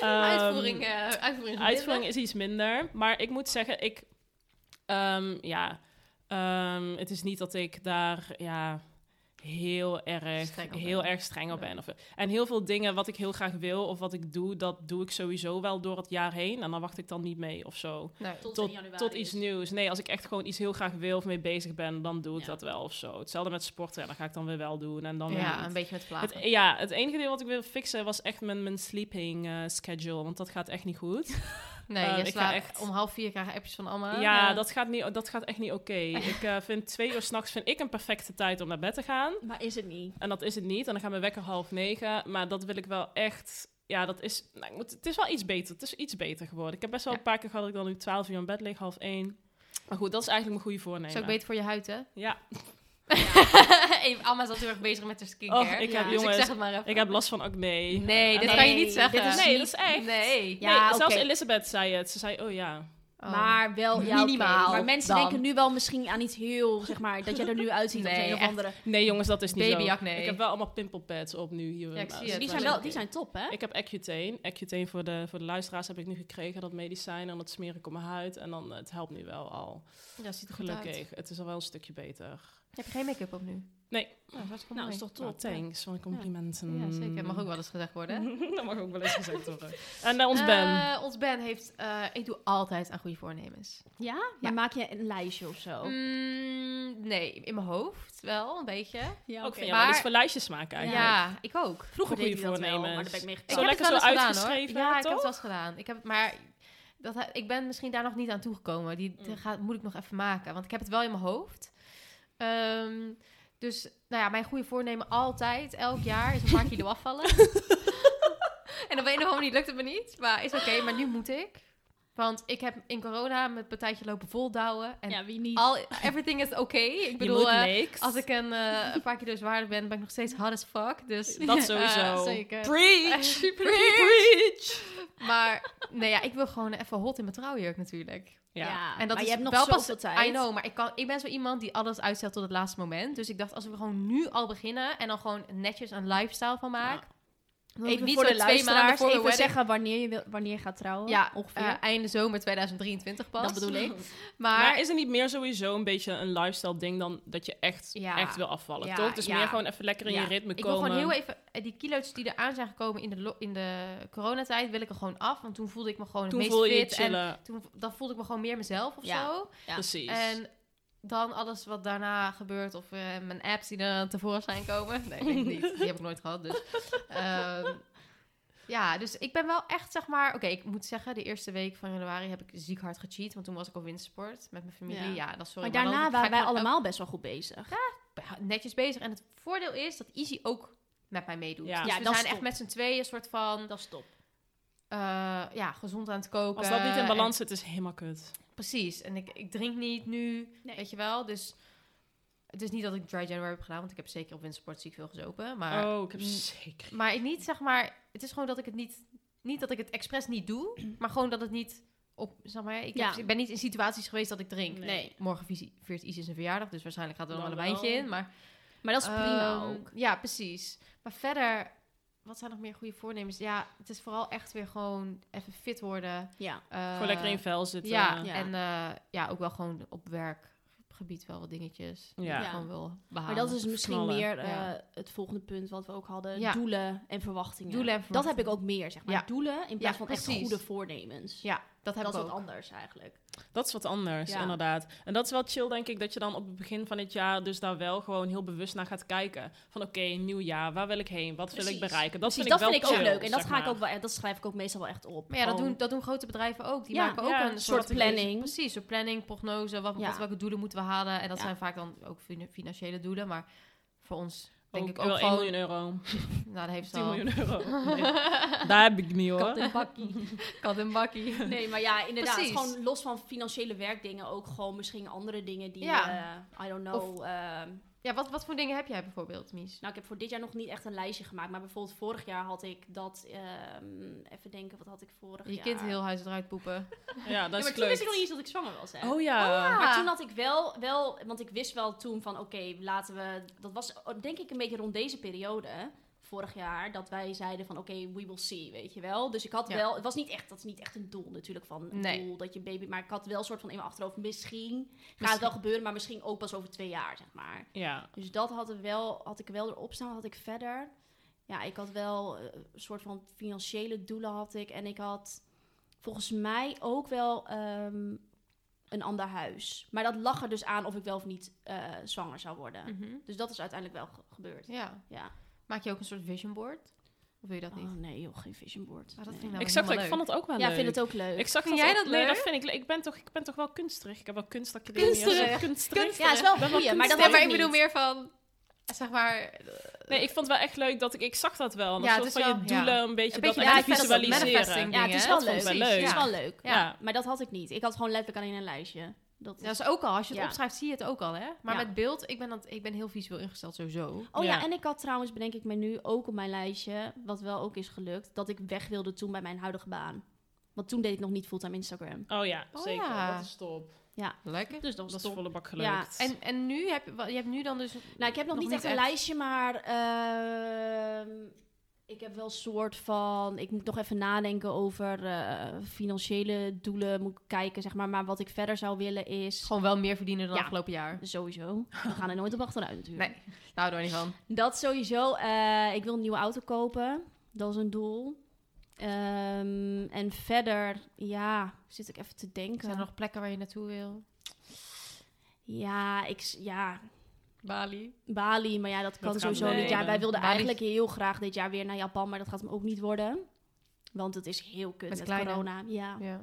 Ehm, uitvoering, eh uitvoering, is Uitvoering minder. is iets minder. Maar ik moet zeggen, ik... ehm, ja, ehm, het is niet dat ik daar ja, heel erg Streng op heel ben. erg streng op Ja. ben. Of, en heel veel dingen wat ik heel graag wil of wat ik doe, dat doe ik sowieso wel door het jaar heen. En dan wacht ik dan niet mee of zo. Nee. Tot, Tot, 1 januari tot iets is. nieuws. Nee, als ik echt gewoon iets heel graag wil of mee bezig ben, dan doe ik Ja. dat wel of zo. Hetzelfde met sporten, ja, dat ga ik dan weer wel doen. En dan Ja, niet. een beetje met vlagen. Het, ja, het enige ding wat ik wil fixen was echt mijn, mijn sleeping eh, schedule. Want dat gaat echt niet goed. [LAUGHS] nee, eh, je ik ga echt- om half vier krijgen appjes van Alma. Ja, dat gaat, niet, dat gaat echt niet oké. [LAUGHS] ik eh, vind twee uur s'nachts vind ik een perfecte tijd om naar bed te gaan. Maar is het niet? En dat is het niet. En dan gaan we wekker half negen. Maar dat wil ik wel echt... Ja, dat is... Nou, ik moet, het is wel iets beter. Het is iets beter geworden. Ik heb best wel Ja. een paar keer gehad dat ik dan nu twaalf uur in bed lig, half één. Maar goed, dat is eigenlijk mijn goede voornemen. is ook beter voor je huid, hè? Ja. [LAUGHS] [LAUGHS] Even, Alma is heel erg bezig met haar skincare. Oh, ik Ja. heb, dus ik jongens, zeg het maar even. ik heb last van acne. Nee, dit kan je niet zeggen. dit is Nee, niet- dat is echt. Nee. Ja, nee, zelfs. Elisabeth zei het. Ze zei, oh ja. Oh. Maar wel, ja. Minimaal Maar mensen dan. denken nu wel misschien aan iets heel, zeg maar, dat je er nu uitziet Nee, op een of andere. Nee, jongens, dat is niet zo. acne. Ik heb wel allemaal pimple pads op nu hier. Ja, ik naast. zie het. Die zijn wel, die zijn top, hè? Ik heb Accutane. Accutane voor de, voor de luisteraars heb ik nu gekregen, dat medicijn. En dat smeer ik op mijn huid. En dan, eh, het helpt nu wel al. Ja, ziet er goed Gelukkig. uit. Het is al wel een stukje beter. Heb je geen make-up op nu? Nee. Nou, dat is Nou, is toch Nou, top. thanks voor de complimenten. Ja, zeker. Mag ook wel eens gezegd worden. hè? [LAUGHS] dat mag ook wel eens gezegd worden. En eh, [LAUGHS] ons Ben. Eh, ons Ben heeft... eh, ik doe altijd aan goede voornemens. Ja? Ja. Maar maak je een lijstje of zo? Mm, nee, in mijn hoofd wel, een beetje. Ja, ook vind je Maar- wel iets voor lijstjes maken eigenlijk. Ja, ik ook. Vroeger deed goede dat wel, voornemens. maar daar ben ik mee Ik Zo heb lekker het zo gedaan, uitgeschreven, Ja, ik heb het wel eens gedaan. Ik heb, maar dat, ik ben misschien daar nog niet aan toegekomen. Die Mm. gaat, moet ik nog even maken. Want ik heb het wel in mijn hoofd. Ehm, dus, nou ja, mijn goede voornemen altijd, elk jaar, is een paar kilo [LAUGHS] afvallen. en op een of andere manier lukt het me niet. Maar is oké, maar nu moet ik. Want ik heb in corona met partijtje lopen voldouwen. En ja, wie niet? all, everything is oké. Ik Je bedoel, moet eh, als ik een, eh, een paar kilo zwaarder ben, ben ik nog steeds hard as fuck. Dus [LAUGHS] Dat sowieso. Eh, zeker. Preach! Preach. Preach! Maar nee, ja, ik wil gewoon even hot in mijn trouwjurk natuurlijk. Ja. En dat maar is je hebt nog wel pas, tijd. I know, maar ik, kan, ik ben zo iemand die alles uitstelt tot het laatste moment. Dus ik dacht, als we gewoon nu al beginnen en dan gewoon netjes een lifestyle van maken. Even niet voor zo de twee maanden voor even zeggen wanneer je, wil, wanneer je gaat trouwen. Ja, ongeveer. eh, einde zomer 2023 pas. dat bedoel ik. [LAUGHS] Maar, Maar is het niet meer sowieso een beetje een lifestyle ding dan dat je echt, Ja. echt wil afvallen, Ja, toch? Dus ja. meer gewoon even lekker in Ja. je ritme ik wil komen. gewoon heel even... eh, Die kilo's die eraan zijn gekomen in de, in de coronatijd... wil ik er gewoon af. Want toen voelde ik me gewoon Toen het meest je fit. En chillen. toen, dan voelde ik me gewoon meer mezelf of Ja. zo. Ja. Precies. En dan alles wat daarna gebeurt, of eh, mijn apps die er tevoorschijn komen. Nee, denk ik niet. Die heb ik nooit gehad. Dus. [LAUGHS] Ehm, ja, dus ik ben wel echt, zeg maar... Oké, ik moet zeggen, de eerste week van januari heb ik ziek hard gecheat. Want toen was ik op wintersport met mijn familie. Ja, Ja. dat sorry. Maar daarna ga waren wij allemaal best wel goed bezig. elk- netjes bezig. En het voordeel is dat Easy ook met mij meedoet. Ja. Dus Ja, we zijn echt top. met z'n tweeën een soort van... Dat is top. eh, ja, gezond aan het koken. Als dat niet in en- balans zit, is helemaal kut. Precies. En ik, ik drink niet nu, Nee. weet je wel. Dus het is niet dat ik dry January heb gedaan, want ik heb zeker op wintersport ziek veel gezopen. Maar, oh, ik heb zeker... maar ik niet, zeg maar, het is gewoon dat ik het niet, niet dat ik het expres niet doe, [CLEARS THROAT] maar gewoon dat het niet op, zeg maar, ik, heb- Ja. ik ben niet in situaties geweest dat ik drink. Nee. Morgen visie- viert Isis zijn verjaardag, dus waarschijnlijk gaat er nog Dan wel een wijntje in. Maar, Maar dat is prima ehm, ook. Ja, precies. Maar verder, wat zijn nog meer goede voornemens? Ja, het is vooral echt weer gewoon even fit worden. Ja. eh, Gewoon lekker in vel zitten. ja, Ja. en eh, ja, ook wel gewoon op werkgebied wel wat dingetjes die Ja. gewoon wil Maar behalen. dat is misschien knallen. meer eh, Ja. het volgende punt wat we ook hadden. Ja. Doelen en verwachtingen. Doelen en Dat heb ik ook meer, zeg maar. Ja. Doelen in plaats Ja, van echt goede voornemens. Ja, dat heb dat is wat anders eigenlijk. Dat is wat anders, Ja. inderdaad. En dat is wel chill, denk ik, dat je dan op het begin van het jaar dus daar wel gewoon heel bewust naar gaat kijken. Van oké, nieuw jaar, waar wil ik heen? Wat wil ik bereiken? Dat Precies, vind dat ik vind wel ik ook leuk. En dat, ga ik ook wel, dat schrijf ik ook meestal wel echt op. Maar ja, dat doen, dat doen grote bedrijven ook. Die Ja, maken ook ja, een soort planning. Precies, een planning, prognose. Wat, Ja. wat, welke doelen moeten we halen? En dat Ja. zijn vaak dan ook fin- financiële doelen. Maar voor ons denk Ook, ik ook wil 1 gewoon... miljoen euro. [LAUGHS] Nou, dat heeft ze 10 al. miljoen euro. [LAUGHS] Nee, [LAUGHS] daar heb ik niet hoor. Kat en bakkie. Kat en bakkie. Nee, maar ja, inderdaad. Precies. Gewoon los van financiële werkdingen ook gewoon misschien andere dingen die, Ja. eh, I don't know. ehm, Ja, wat, wat voor dingen heb jij bijvoorbeeld, Mies? nou, ik heb voor dit jaar nog niet echt een lijstje gemaakt. Maar bijvoorbeeld vorig jaar had ik dat... ehm, even denken, wat had ik vorig Je jaar? kind heel huis eruit poepen. [LAUGHS] Ja, dat Ja, is maar toen wist ik nog niet eens dat ik zwanger was, hè. Oh ja. Maar toen had ik wel, wel want ik wist wel toen van oké, laten we. Dat was denk ik een beetje rond deze periode, vorig jaar, dat wij zeiden van oké, we will see, weet je wel. Dus ik had Ja. wel, het was niet echt, dat is niet echt een doel natuurlijk van een Nee. doel dat je baby, maar ik had wel een soort van in mijn achterhoofd, misschien gaat het wel gebeuren, maar misschien ook pas over twee jaar, zeg maar. Ja. Dus dat had, er wel, had ik wel erop staan, had ik verder. Ja, ik had wel eh, een soort van financiële doelen had ik. En ik had volgens mij ook wel ehm, een ander huis. Maar dat lag er dus aan of ik wel of niet eh, zwanger zou worden. Mhm. Dus dat is uiteindelijk wel ge- gebeurd. Ja. Ja. Maak je ook een soort vision board? Of wil je dat niet? Oh nee, joh, geen vision board. Ah, dat Nee. vind ik nou Ik zag dat, ik vond het ook wel ja, leuk. ik vind het ook leuk. Ik zag Vind dat jij ook- dat Nee, leuk? dat vind ik leuk. Ik ben toch, ik ben toch wel kunsterig. Ik heb wel kunstacademie. Kunsterig. Kunsterig. ja, is wel een goeie, maar dat Ja, ik bedoel niet. meer van... Zeg maar... Nee, ik vond het wel echt leuk dat ik... Ik zag dat wel. Een Ja, soort van je doelen ja. een beetje Een dat beetje echt manifest- visualiseren. manifesting Ja, het is wel leuk. Dat. Het is ja. wel leuk. Ja. Ja. maar dat had ik niet. Ik had gewoon letterlijk alleen een lijstje. Dat Dat is ook al, als je het Ja. opschrijft, zie je het ook al, hè? Maar Ja. met beeld, ik ben, dat, ik ben heel visueel ingesteld sowieso. Oh ja. Ja. en ik had trouwens, bedenk ik me nu, ook op mijn lijstje, wat wel ook is gelukt, dat ik weg wilde toen bij mijn huidige baan. Want toen deed ik nog niet fulltime Instagram. Oh ja, Oh zeker. ja. Dat is top. Lekker. Dus dat was Dat is volle bak Ja, gelukt. En, en nu heb je, je hebt nu dan dus... Nou, ik heb nog, Nog niet niet echt een echt. lijstje, maar ehm, ik heb wel een soort van... Ik moet nog even nadenken over eh, financiële doelen, moet ik kijken, zeg maar. Maar wat ik verder zou willen is... Gewoon wel meer verdienen dan Ja. afgelopen jaar. Sowieso. [LAUGHS] We gaan er nooit op achteruit natuurlijk. Nee, daar houden we niet van. Dat sowieso. Eh, ik wil een nieuwe auto kopen. Dat is een doel. Ehm, en verder, ja, zit ik even te denken. Zijn er nog plekken waar je naartoe wil? Ja, ik, ja, Bali. Bali, maar ja, dat kan sowieso niet. Ja, wij wilden Bali- eigenlijk heel graag dit jaar weer naar Japan, maar dat gaat hem ook niet worden. Want het is heel kut Met met, corona. Ja. Ja.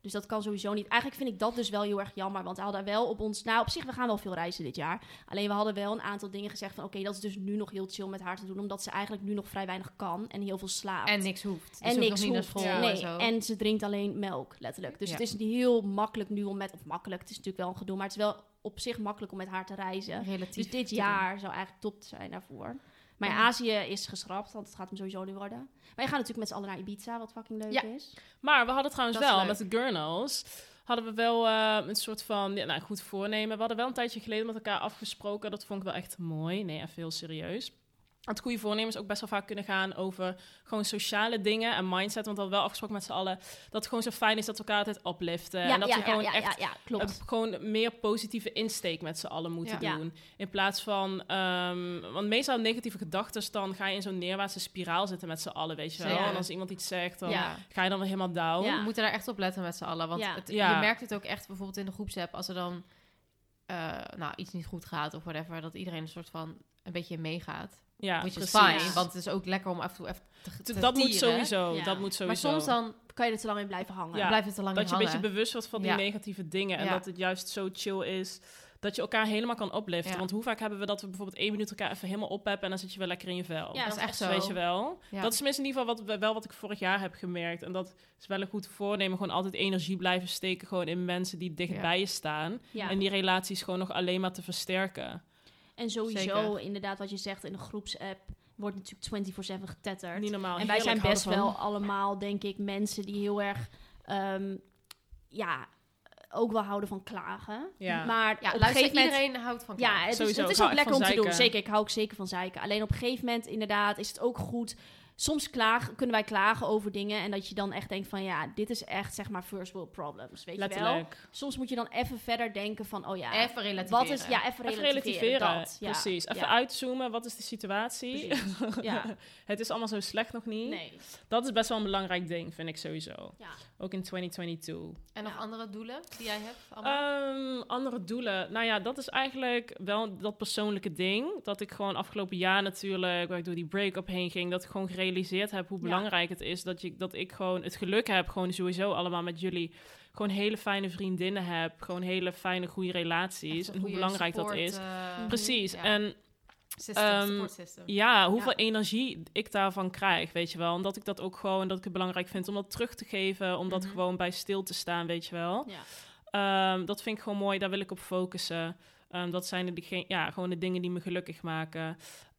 Dus dat kan sowieso niet. Eigenlijk vind ik dat dus wel heel erg jammer. Want we hadden wel op ons... Nou, op zich, we gaan wel veel reizen dit jaar. Alleen we hadden wel een aantal dingen gezegd van... Oké, dat is dus nu nog heel chill met haar te doen. Omdat ze eigenlijk nu nog vrij weinig kan. En heel veel slaapt. En niks hoeft. Dus en niks naar hoeft. school Ja. nee, en zo. en ze drinkt alleen melk, letterlijk. Dus Ja. het is heel makkelijk nu om met... Of makkelijk, het is natuurlijk wel een gedoe. Maar het is wel op zich makkelijk om met haar te reizen. Relatief Dus dit jaar zou eigenlijk top zijn daarvoor. Maar ja. Azië is geschrapt, want het gaat hem sowieso niet worden. Maar je gaat natuurlijk met z'n allen naar Ibiza, wat fucking leuk Ja. is. Maar we hadden trouwens wel leuk. met de Gurnals hadden we wel eh, een soort van ja, nou, goed voornemen. We hadden wel een tijdje geleden met elkaar afgesproken. Dat vond ik wel echt mooi. Nee, even heel serieus. Het goede voornemens ook best wel vaak kunnen gaan over gewoon sociale dingen en mindset. Want we hadden wel afgesproken met z'n allen dat het gewoon zo fijn is dat we elkaar altijd upliften. ja, en dat ja, we gewoon ja, ja, echt ja, ja, klopt. een- gewoon meer positieve insteek met z'n allen moeten Ja. doen. In plaats van, ehm, want meestal negatieve gedachten, dan ga je in zo'n neerwaartse spiraal zitten met z'n allen, weet je wel. En als iemand iets zegt, dan Ja. ga je dan weer helemaal down. Ja. We moeten daar echt op letten met z'n allen. Want Ja. het- Ja. je merkt het ook echt bijvoorbeeld in de groepsapp... als er dan eh, nou, iets niet goed gaat of whatever... dat iedereen een soort van een beetje meegaat. Ja, Which is precies. fine, want het is ook lekker om af en toe even te, te dat moet sowieso, Ja. dat moet Maar sowieso. soms dan kan je er te lang in blijven hangen. Ja. blijft het te lang dat in je een beetje bewust wordt van die Ja. negatieve dingen. En Ja. dat het juist zo chill is dat je elkaar helemaal kan opliften. Ja. Want hoe vaak hebben we dat we bijvoorbeeld één minuut elkaar even helemaal oppeppen... en dan zit je wel lekker in je vel. Ja, dat is echt zo. Weet je wel? Ja. Dat is tenminste in ieder geval wat, wel wat ik vorig jaar heb gemerkt. En dat is wel een goed voornemen. Gewoon altijd energie blijven steken gewoon in mensen die dicht Ja. bij je staan. Ja. En die relaties gewoon nog alleen maar te versterken. En sowieso, Zeker. inderdaad, wat je zegt in de groepsapp, wordt natuurlijk 24-7 getetterd. Niet normaal. en wij zijn best wel allemaal, denk ik, mensen die heel erg, ehm, ja, ook wel houden van klagen. Ja. Maar Ja, op een luister, gegeven moment... iedereen houdt van Ja, klagen. het is, Sowieso, het ik is ook lekker om te doen. Zeker, ik hou ook zeker van zeiken. Alleen op een gegeven moment, inderdaad, is het ook goed. Soms klagen, kunnen wij klagen over dingen en dat je dan echt denkt van ja, dit is echt zeg maar first world problems, weet je wel. Letterlijk. Soms moet je dan even verder denken van oh ja, Even relativeren. wat is ja even Even relativeren, relativeren. dat. Ja, Precies. Even ja, uitzoomen. Wat is de situatie? precies. [LAUGHS] ja, het is allemaal zo slecht nog niet. nee. Dat is best wel een belangrijk ding, vind ik sowieso. Ja. Ook in 2022. En nog Ja. andere doelen die jij hebt? Ehm, andere doelen. Nou ja, dat is eigenlijk wel dat persoonlijke ding. Dat ik gewoon afgelopen jaar natuurlijk, waar ik door die break-up heen ging, dat ik gewoon gerealiseerd heb hoe Ja. belangrijk het is dat, je, dat ik gewoon het geluk heb, gewoon sowieso allemaal met jullie, gewoon hele fijne vriendinnen heb, gewoon hele fijne, goede relaties. En hoe belangrijk dat is. eh, Precies. ja. En system, system. ja, hoeveel Ja. energie ik daarvan krijg, weet je wel. Omdat ik dat ook gewoon, dat ik het belangrijk vind om dat terug te geven, om dat Mhm. gewoon bij stil te staan, weet je wel. Ja. Ehm, dat vind ik gewoon mooi, daar wil ik op focussen. Ehm, dat zijn de, die- ja, gewoon de dingen die me gelukkig maken.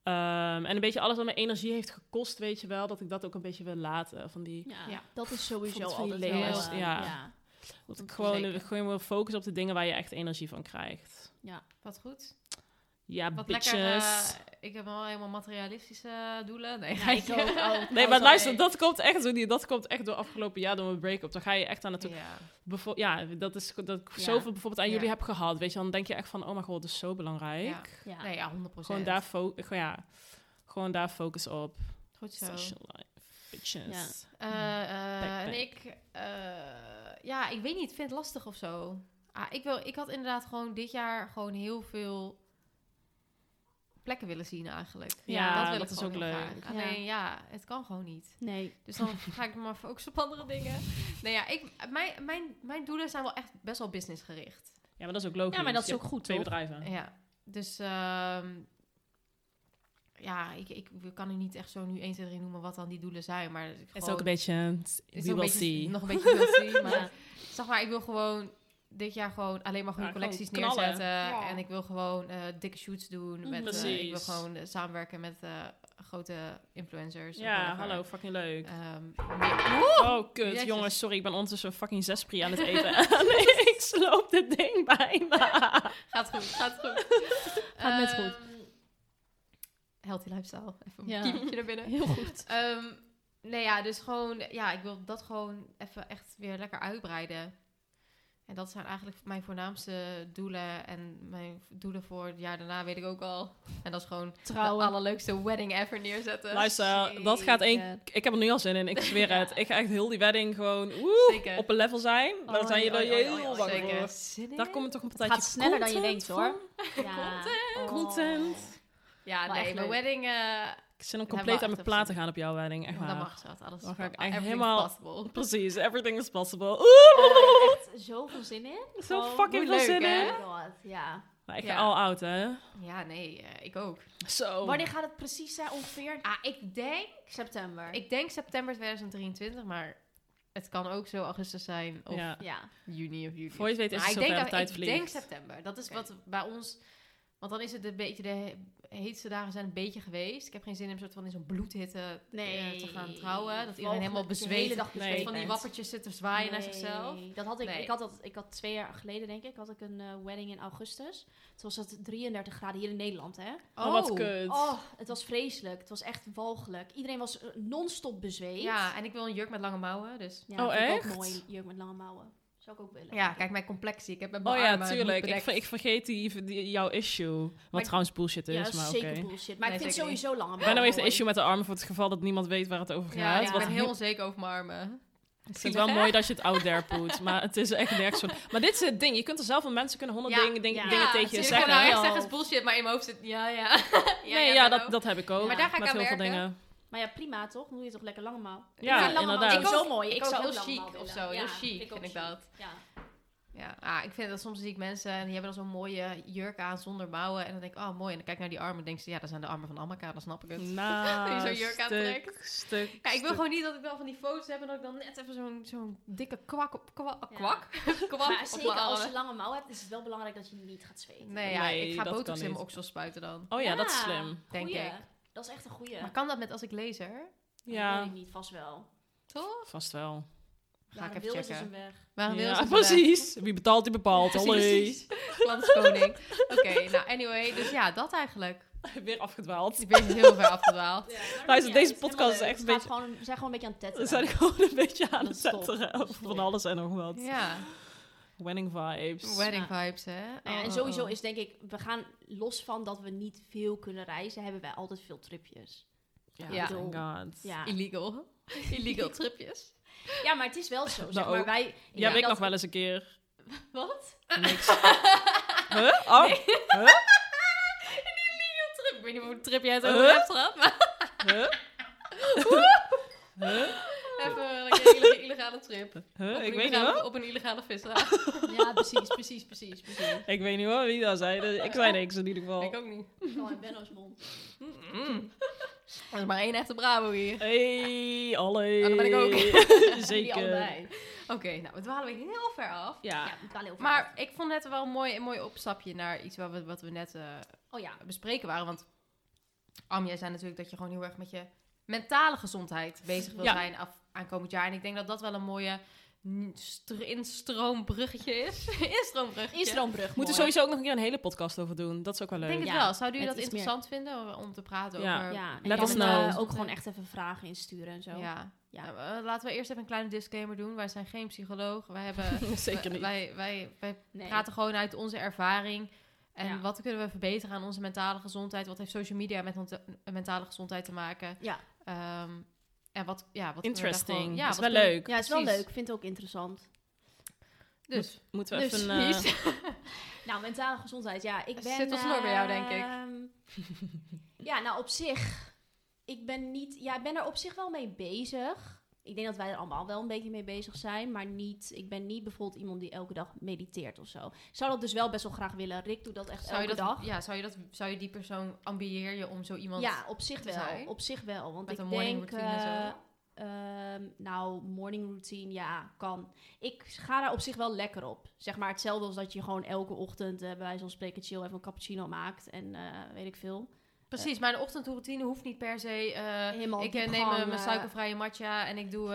Ehm, en een beetje alles wat me energie heeft gekost, weet je wel, dat ik dat ook een beetje wil laten. Van die, Ja, Ja. dat is sowieso altijd die heel, leest, eh, ja. ja. dat ik gewoon, Zeker. gewoon wil focussen op de dingen waar je echt energie van krijgt. Wat goed. Ja, Wat bitches. lekker. eh, ik heb wel helemaal materialistische doelen. Nee, Ja, ik ook. [LAUGHS] Oh, Nee, oh, maar luister, dat komt echt zo niet. Dat komt echt door afgelopen jaar, door mijn break-up. Dan ga je echt aan het... Ja. Ja, dat is dat ik Ja. zoveel bijvoorbeeld aan Ja. jullie heb gehad. Weet je, dan denk je echt van, oh mijn god, dat is zo belangrijk. Ja. Ja. Nee, ja, 100%. Gewoon daar, fo- gewoon, ja, gewoon daar focus op. Goed zo. Social life. Bitches. Backpack. en ik, eh, ja, ik weet niet, ik vind het lastig of zo. Ah, ik, wil, ik had inderdaad gewoon dit jaar gewoon heel veel plekken willen zien eigenlijk. Ja, wil dat ik is ook leuk. graag. Alleen ja, het kan gewoon niet. Nee. Dus dan ga ik me maar focussen op andere dingen. [LAUGHS] Nee ja, ik, mijn, mijn, mijn doelen zijn wel echt best wel businessgericht. Ja, maar dat is ook logisch. Ja, maar dat is Je ook goed, Twee toch? bedrijven. Ja, dus ehm, ja, ik, ik kan er niet echt zo nu 1, 2, 3 noemen wat dan die doelen zijn. Maar Het is ook een beetje... We will see. Nog een beetje will see, maar zeg maar, ik wil gewoon dit jaar gewoon alleen maar goede Ja, gewoon collecties neerzetten. Ja. En ik wil gewoon eh, dikke shoots doen. Mhm. Met, eh, ik wil gewoon eh, samenwerken met eh, grote influencers. Ja, hallo, fucking leuk. Ehm, meer- Oh, kut. Jongens, sorry, ik ben ondertussen een fucking zespri aan het [LAUGHS] eten. [LAUGHS] nee, ik sloop dit ding bijna. [LAUGHS] gaat goed, gaat goed. Gaat net goed. Ehm, Healthy lifestyle. Even een Ja. kiemetje naar binnen. Heel goed. Ehm, nee, ja, dus gewoon, ja, ik wil dat gewoon even echt weer lekker uitbreiden. En dat zijn eigenlijk mijn voornaamste doelen. En mijn doelen voor het jaar daarna weet ik ook al. En dat is gewoon Trouwen. de allerleukste wedding ever neerzetten. Luister, dat gaat één... Ik heb er nu al zin in, ik zweer [LAUGHS] Ja. het. Ik ga echt heel die wedding gewoon woe, op een level zijn. Daar Oh, zijn jullie oh, oh, heel oh, oh, bang Zeker. voor. Daar komt toch een Het partijtje gaat sneller dan je denkt, hoor. Ja. Content. Oh. Content. Ja, Wel nee, mijn wedding... eh Ik zin om compleet aan mijn plaat te even gaan op jouw wedding, echt dat waar. mag zo. Alles Dan ga ik echt helemaal- possible. [LAUGHS] Precies, everything is possible. Oeh, Echt zoveel zin in. [LAUGHS] zo fucking veel leuk, zin hè? in. Oh god, ja. Maar ik ga Ja. al oud, hè. Ja, nee, eh, ik ook. Zo. Wanneer gaat het precies zijn? Ongeveer Ah, ik denk... september. Ik denk september 2023, maar het kan ook zo augustus zijn of Ja. ja. juni of juli. Voor je weet is Maar het ik denk de dat- tijd ik vliegt. denk september. Dat is wat bij ons... Want dan is het een beetje de heetste dagen zijn een beetje geweest. Ik heb geen zin in een soort van in zo'n bloedhitte eh, te gaan trouwen. Dat iedereen helemaal dat bezweet dag Nee. van die wappertjes zit te zwaaien naar zichzelf. Dat had ik, Nee. ik, had dat, ik had twee jaar geleden, denk ik, had ik een eh, wedding in augustus. Toen was het 33 graden hier in Nederland, hè? Oh, wat kut. Oh, het was vreselijk. Het was echt walgelijk. Iedereen was eh, non-stop bezweet. Ja, en ik wil een jurk met lange mouwen, dus... Ja, Oh, echt? ook mooi, jurk met lange mouwen. Zou ik ook willen. Ja, kijk mijn complexie. Ik heb met Oh mijn ja, armen niet tuurlijk. Ik, ver- ik vergeet die, die- jouw issue. Wat Maar- trouwens bullshit is, Ja, is maar oké. zeker bullshit. Maar Nee, ik vind niet. sowieso lange Benno heeft een issue met de armen voor het geval dat niemand weet waar het over gaat. Ja, ik Wat ben heel onzeker over mijn armen. ik vind het wel mooi dat je het out there put, maar het is echt nergens van. Maar dit is het ding, je kunt er zelf van mensen kunnen honderd Ja, dingen, dingen, ja. dingen Ja, tegen je ik zeggen. nou echt zeggen is bullshit, maar in mijn hoofd zit... Ja, ja. [LAUGHS] nee, ja, dat, dat heb ik ook. Maar daar ga ik met aan heel veel werken. dingen. Maar ja, prima toch? Moet je toch lekker lange mouw. Ja, ik vind lange inderdaad. mouw Ik zo mooi. ik Ik, zou heel chic of zo, heel chic vind ik dat. Ja. Ja, ah, ik vind dat soms zie ik mensen en die hebben dan zo'n mooie jurk aan zonder mouwen. En dan denk ik, oh mooi. En dan kijk ik naar die armen en denk ze, ja, dat zijn de armen van Amaka, dan snap ik het. Nou, [LAUGHS] Die zo'n jurk stuk, aantrekt. stuk, Ja, ik wil stuk. gewoon niet dat ik dan van die foto's heb en dat ik dan net even zo'n zo'n dikke kwak op kwak. Ja. kwak? [LAUGHS] kwak Maar op zeker mijn als je lange mouw hebt, is het wel belangrijk dat je niet gaat zweten. Nee, ja, Nee, ik ga botox in mijn oksel spuiten dan. Oh ja, dat is slim. Denk Goeie. ik. Dat is echt een goeie. Maar kan dat met als ik laser? Dat Ja, weet ik niet, vast wel. Toch? vast wel. Ga ik Waarom even wil ze checken. zijn weg? Waarom wil Ja, precies. Wie betaalt, die bepaalt. [LAUGHS] Precies, Allee. precies. Oké, nou anyway. Dus ja, dat eigenlijk. [LAUGHS] Weer afgedwaald. Ik ben heel ver afgedwaald. Luister, deze podcast is echt een beetje- Gewoon, we zijn gewoon een beetje aan het tetten. We zijn gewoon een beetje aan Dat het Dat is van alles en nog wat. Ja, Wedding vibes. wedding Ja. vibes, hè? Nou ja, Oh, en oh, sowieso oh. is denk ik, we gaan los van dat we niet veel kunnen reizen, hebben wij altijd veel tripjes. Ja, Ja. God. Ja, Illegal. [LAUGHS] Illegal tripjes. ja maar het is wel zo. [LAUGHS] Zeg Nou, maar wij, Ja, weet ik nog wel eens een keer. [LAUGHS] Wat? Niks. huh? Oh, huh? Trip. Ik weet niet hoeveel trip jij het Huh? over hebt gehad, maar Huh? huh? even een keer ille- illegale trip. Op een Ik weet niet illegale- hoor. Op een illegale visserij. [LAUGHS] Ja, precies, precies, precies, precies. Ik weet niet hoor wie dat zei. Dus Ik zei niks in ieder geval. Ik ook niet. Gewoon in Benno's mond. Mm. [LAUGHS] Er is maar één echte Bravo hier. Hey, allee. Oh, dat ben ik ook. [LAUGHS] Zeker. Oké, nou, we dwalen weer heel ver af. Ja. Heel veel. Maar ik vond het wel een mooi, een mooi opstapje naar iets wat we, wat we net eh, Oh ja, bespreken waren. Want Am, jij zei natuurlijk dat je gewoon heel erg met je mentale gezondheid bezig wil Ja. zijn af, aankomend jaar. En ik denk dat dat wel een mooie instroombruggetje is. instroombruggetje. [LAUGHS] instroombrug. We moeten mooi. sowieso ook nog een keer een hele podcast over doen. Dat is ook wel Ik leuk. denk het Ja, wel. Zouden jullie het dat interessant vinden om te praten Ja. over... Ja, en Let us eh, ook gewoon echt even vragen insturen en zo. Ja. Ja. Nou, eh, laten we eerst even een kleine disclaimer doen. Wij zijn geen psycholoog. Wij hebben... [LAUGHS] Zeker niet. Wij, wij, wij Nee. praten gewoon uit onze ervaring. En Ja. wat kunnen we verbeteren aan onze mentale gezondheid? Wat heeft social media met onze mentale gezondheid te maken? Ja. Ehm, en wat, ja, wat Interesting. gewoon- ja, dat is wat wel kunnen- leuk. Ja, het is wel leuk. Ik vind het ook interessant. Dus, Moeten we Dus, even... eh, Lies. [LAUGHS] Nou, mentale gezondheid. Ja, ik Het ben... zit wel snor bij jou, denk ik. ehm, ja, nou, op zich... Ik ben niet... Ja, ik ben er op zich wel mee bezig. Ik denk dat wij er allemaal wel een beetje mee bezig zijn. Maar niet... Ik ben niet bijvoorbeeld iemand die elke dag mediteert of zo. Ik zou dat dus wel best wel graag willen. Rick doet dat echt zou, je elke dat, dag. ja, zou, je dat, zou je die persoon ambieer je om zo iemand... Ja, op zich te wel. zijn? Op zich wel. Want Met ik een morning denk, eh, ehm, nou, morning routine, ja, kan. Ik ga daar op zich wel lekker op. Zeg maar hetzelfde als dat je gewoon elke ochtend eh, bij wijze van spreken chill even een cappuccino maakt. En eh, weet ik veel. Precies, een ochtendroutine hoeft niet per se... Helemaal ik eh, neem eh, mijn suikervrije matcha en ik doe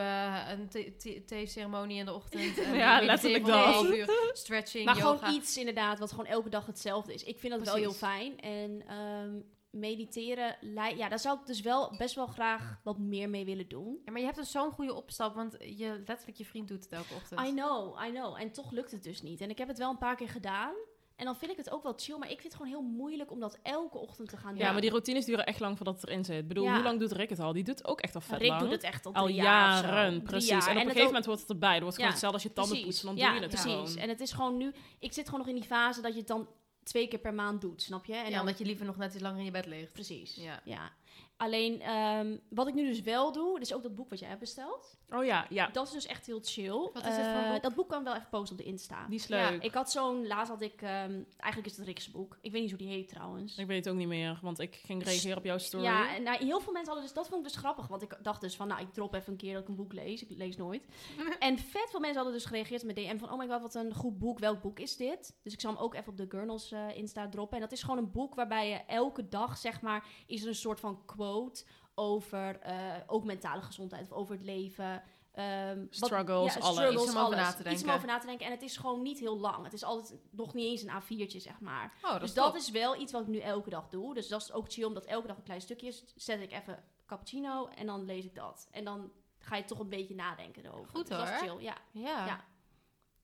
een thee- thee- thee-ceremonie in de ochtend. [LAUGHS] En Ja, letterlijk dat. half uur, [LAUGHS] stretching, Maar yoga. gewoon iets inderdaad wat gewoon elke dag hetzelfde is. Ik vind dat wel heel fijn. En ehm, mediteren, ja, daar zou ik dus wel best wel graag wat meer mee willen doen. Ja, maar je hebt dus zo'n goede opstap, want je, letterlijk je vriend doet het elke ochtend. I know, I know. En toch lukt het dus niet. En ik heb het wel een paar keer gedaan. En dan vind ik het ook wel chill. Maar ik vind het gewoon heel moeilijk om dat elke ochtend te gaan doen. Ja, maar die routines duren echt lang voordat het erin zit. Ik bedoel, Ja. hoe lang doet Rick het al? Die doet ook echt al vet Rick lang. doet het echt al al jaar jaren, Drie precies. jaar. En op een het gegeven ook- moment wordt het erbij. Dan wordt het Ja, gewoon hetzelfde als je tanden precies. poetsen. Dan ja, doe je het precies. gewoon. En het is gewoon nu... Ik zit gewoon nog in die fase dat je het dan twee keer per maand doet, snap je? En En dan, omdat je liever nog net iets langer in je bed ligt. Precies. Ja. Ja. Alleen, ehm, wat ik nu dus wel doe... Dus ook dat boek wat jij hebt besteld. Oh ja, ja. Dat is dus echt heel chill. Wat is het voor Eh, boek? Dat boek kan wel even posten op de Insta. Die is Ja. Ik had zo'n... Laatst had ik... ehm, eigenlijk is het Rick's boek. Ik weet niet hoe die heet trouwens. Ik weet het ook niet meer, want ik ging reageren op jouw story. Ja, en nou, heel veel mensen hadden dus... Dat vond ik dus grappig. Want ik dacht dus van... Nou, ik drop even een keer dat ik een boek lees. Ik lees nooit. [LAUGHS] en vet veel mensen hadden dus gereageerd met DM van... Oh my god, wat een goed boek. Welk boek is dit? Dus ik zal hem ook even op de Gurnals onze Insta droppen. En dat is gewoon een boek waarbij je elke dag, zeg maar, is er een soort van quote over eh, ook mentale gezondheid of over het leven. Ehm, wat- Struggles, alles. struggles, Iets om over alles. na te Iets om denken. over na te denken. En het is gewoon niet heel lang. Het is altijd nog niet eens een A4'tje, zeg maar. Oh, dat dus dat top. is wel iets wat ik nu elke dag doe. Dus dat is ook chill, omdat elke dag een klein stukje is. Zet ik even cappuccino en dan lees ik dat. En dan ga je toch een beetje nadenken erover. Goed, dus dat is hoor. chill, ja. Ja. Ja.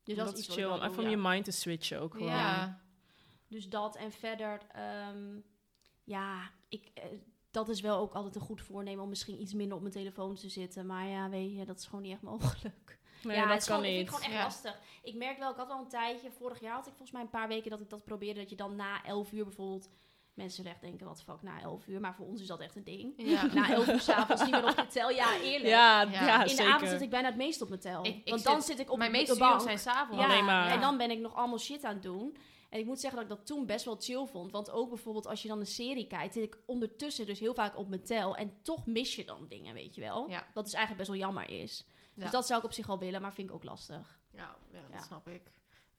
Dus dat, dat, is iets wat chill, ik om ja. je mind te switchen ook gewoon. Ja. Dus dat en verder, ehm, ja, ik, eh, dat is wel ook altijd een goed voornemen om misschien iets minder op mijn telefoon te zitten. Maar ja, weet je, dat is gewoon niet echt mogelijk. [LAUGHS] Nee, ja, dat het is kan gewoon, ik niet. vind het gewoon echt Ja. lastig. Ik merk wel, ik had al een tijdje, vorig jaar had ik volgens mij een paar weken dat ik dat probeerde. Dat je dan na 11 uur bijvoorbeeld, mensen echt denken, wat fuck, na 11 uur. Maar voor ons is dat echt een ding. Ja. [LAUGHS] Na 11 uur s'avonds niet meer op je tel. Ja, eerlijk. Ja, Ja. ja, In de zeker. avond zit ik bijna het meest op mijn tel. Ik- ik Want dan zit ik op Mijn meeste zijn s'avonds. Ja, Alleen maar. en dan ben ik nog allemaal shit aan het doen. En ik moet zeggen dat ik dat toen best wel chill vond. Want ook bijvoorbeeld als je dan een serie kijkt, zit ik ondertussen dus heel vaak op mijn tel. En toch mis je dan dingen, weet je wel. Ja. Dat is eigenlijk best wel jammer is. Ja. Dus dat zou ik op zich wel willen, maar vind ik ook lastig. Ja, ja, dat Ja. snap ik.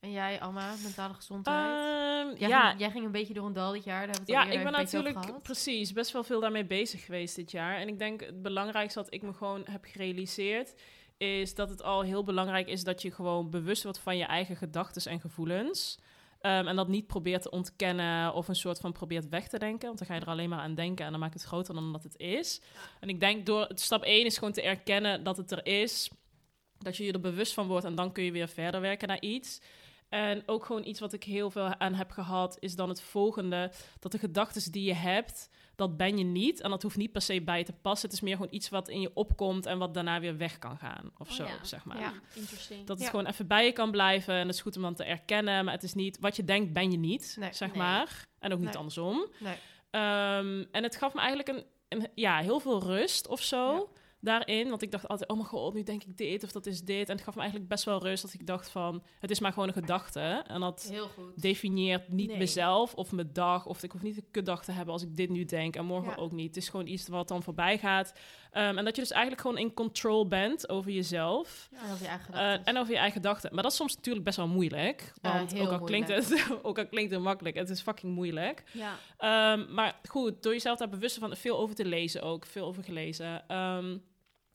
En jij, Alma, mentale gezondheid? Ehm, jij, ja, ging, jij ging een beetje door een dal dit jaar. Daar hebben we Ja, het al ik ben natuurlijk precies best wel veel daarmee bezig geweest dit jaar. En ik denk het belangrijkste wat ik me gewoon heb gerealiseerd, is dat het al heel belangrijk is dat je gewoon bewust wordt van je eigen gedachten en gevoelens. Ehm, en dat niet probeert te ontkennen of een soort van probeert weg te denken. Want dan ga je er alleen maar aan denken en dan maakt het groter dan dat het is. En ik denk door stap 1 is gewoon te erkennen dat het er is. Dat je je er bewust van wordt en dan kun je weer verder werken naar iets. En ook gewoon iets wat ik heel veel aan heb gehad, is dan het volgende. Dat de gedachten die je hebt, dat ben je niet. En dat hoeft niet per se bij je te passen. Het is meer gewoon iets wat in je opkomt en wat daarna weer weg kan gaan. Of Oh zo, ja. zeg maar. Ja. Interesting. Dat het Ja. gewoon even bij je kan blijven. En het is goed om dan te erkennen. Maar het is niet, wat je denkt, ben je niet, Nee. zeg Nee. maar. En ook niet Nee. andersom. Nee. Ehm, en het gaf me eigenlijk een, een, ja, heel veel rust of zo. Daarin, want ik dacht altijd, oh mijn god, nu denk ik dit of dat is dit. En het gaf me eigenlijk best wel rust dat ik dacht van, het is maar gewoon een gedachte. En dat definieert niet Nee. mezelf of mijn dag. Of ik hoef niet een kutdag te hebben als ik dit nu denk en morgen Ja. ook niet. Het is gewoon iets wat dan voorbij gaat. Ehm, en dat je dus eigenlijk gewoon in control bent over jezelf. Ja, en over je eigen eh, gedachten. en over je eigen gedachten. Maar dat is soms natuurlijk best wel moeilijk. Want ook, al klinkt het, [LAUGHS] ook al klinkt het makkelijk, het is fucking moeilijk. Ja. Ehm, maar goed, door jezelf daar bewust van veel over te lezen ook, veel over gelezen. ehm,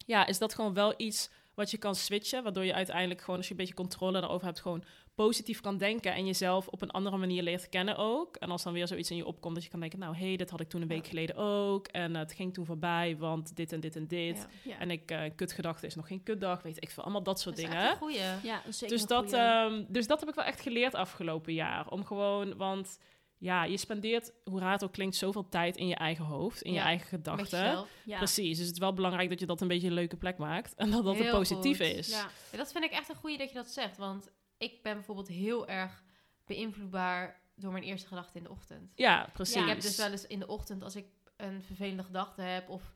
ja, is dat gewoon wel iets wat je kan switchen, waardoor je uiteindelijk gewoon, als je een beetje controle daarover hebt, gewoon positief kan denken en jezelf op een andere manier leert kennen ook. En als dan weer zoiets in je opkomt, dat je kan denken, nou, hé, hey, dit had ik toen een week Ja. geleden ook. En het ging toen voorbij, want dit en dit en dit. Ja. Ja. En ik, eh kutgedachte is nog geen kutdag, weet ik veel. Allemaal dat soort Dat is dingen. goeie. ja, dat is zeker Dus een dat, goeie. ehm, dus dat heb ik wel echt geleerd afgelopen jaar. Om gewoon, want ja, je spendeert, hoe raar het ook klinkt, zoveel tijd in je eigen hoofd, in je eigen gedachten. ja. Precies, dus het is wel belangrijk dat je dat een beetje een leuke plek maakt. En dat dat Heel positief goed. is. Ja. Ja, dat vind ik echt een goeie dat je dat zegt. Want ik ben bijvoorbeeld heel erg beïnvloedbaar door mijn eerste gedachten in de ochtend. Ja, precies. Ik heb dus wel eens in de ochtend, als ik een vervelende gedachte heb... of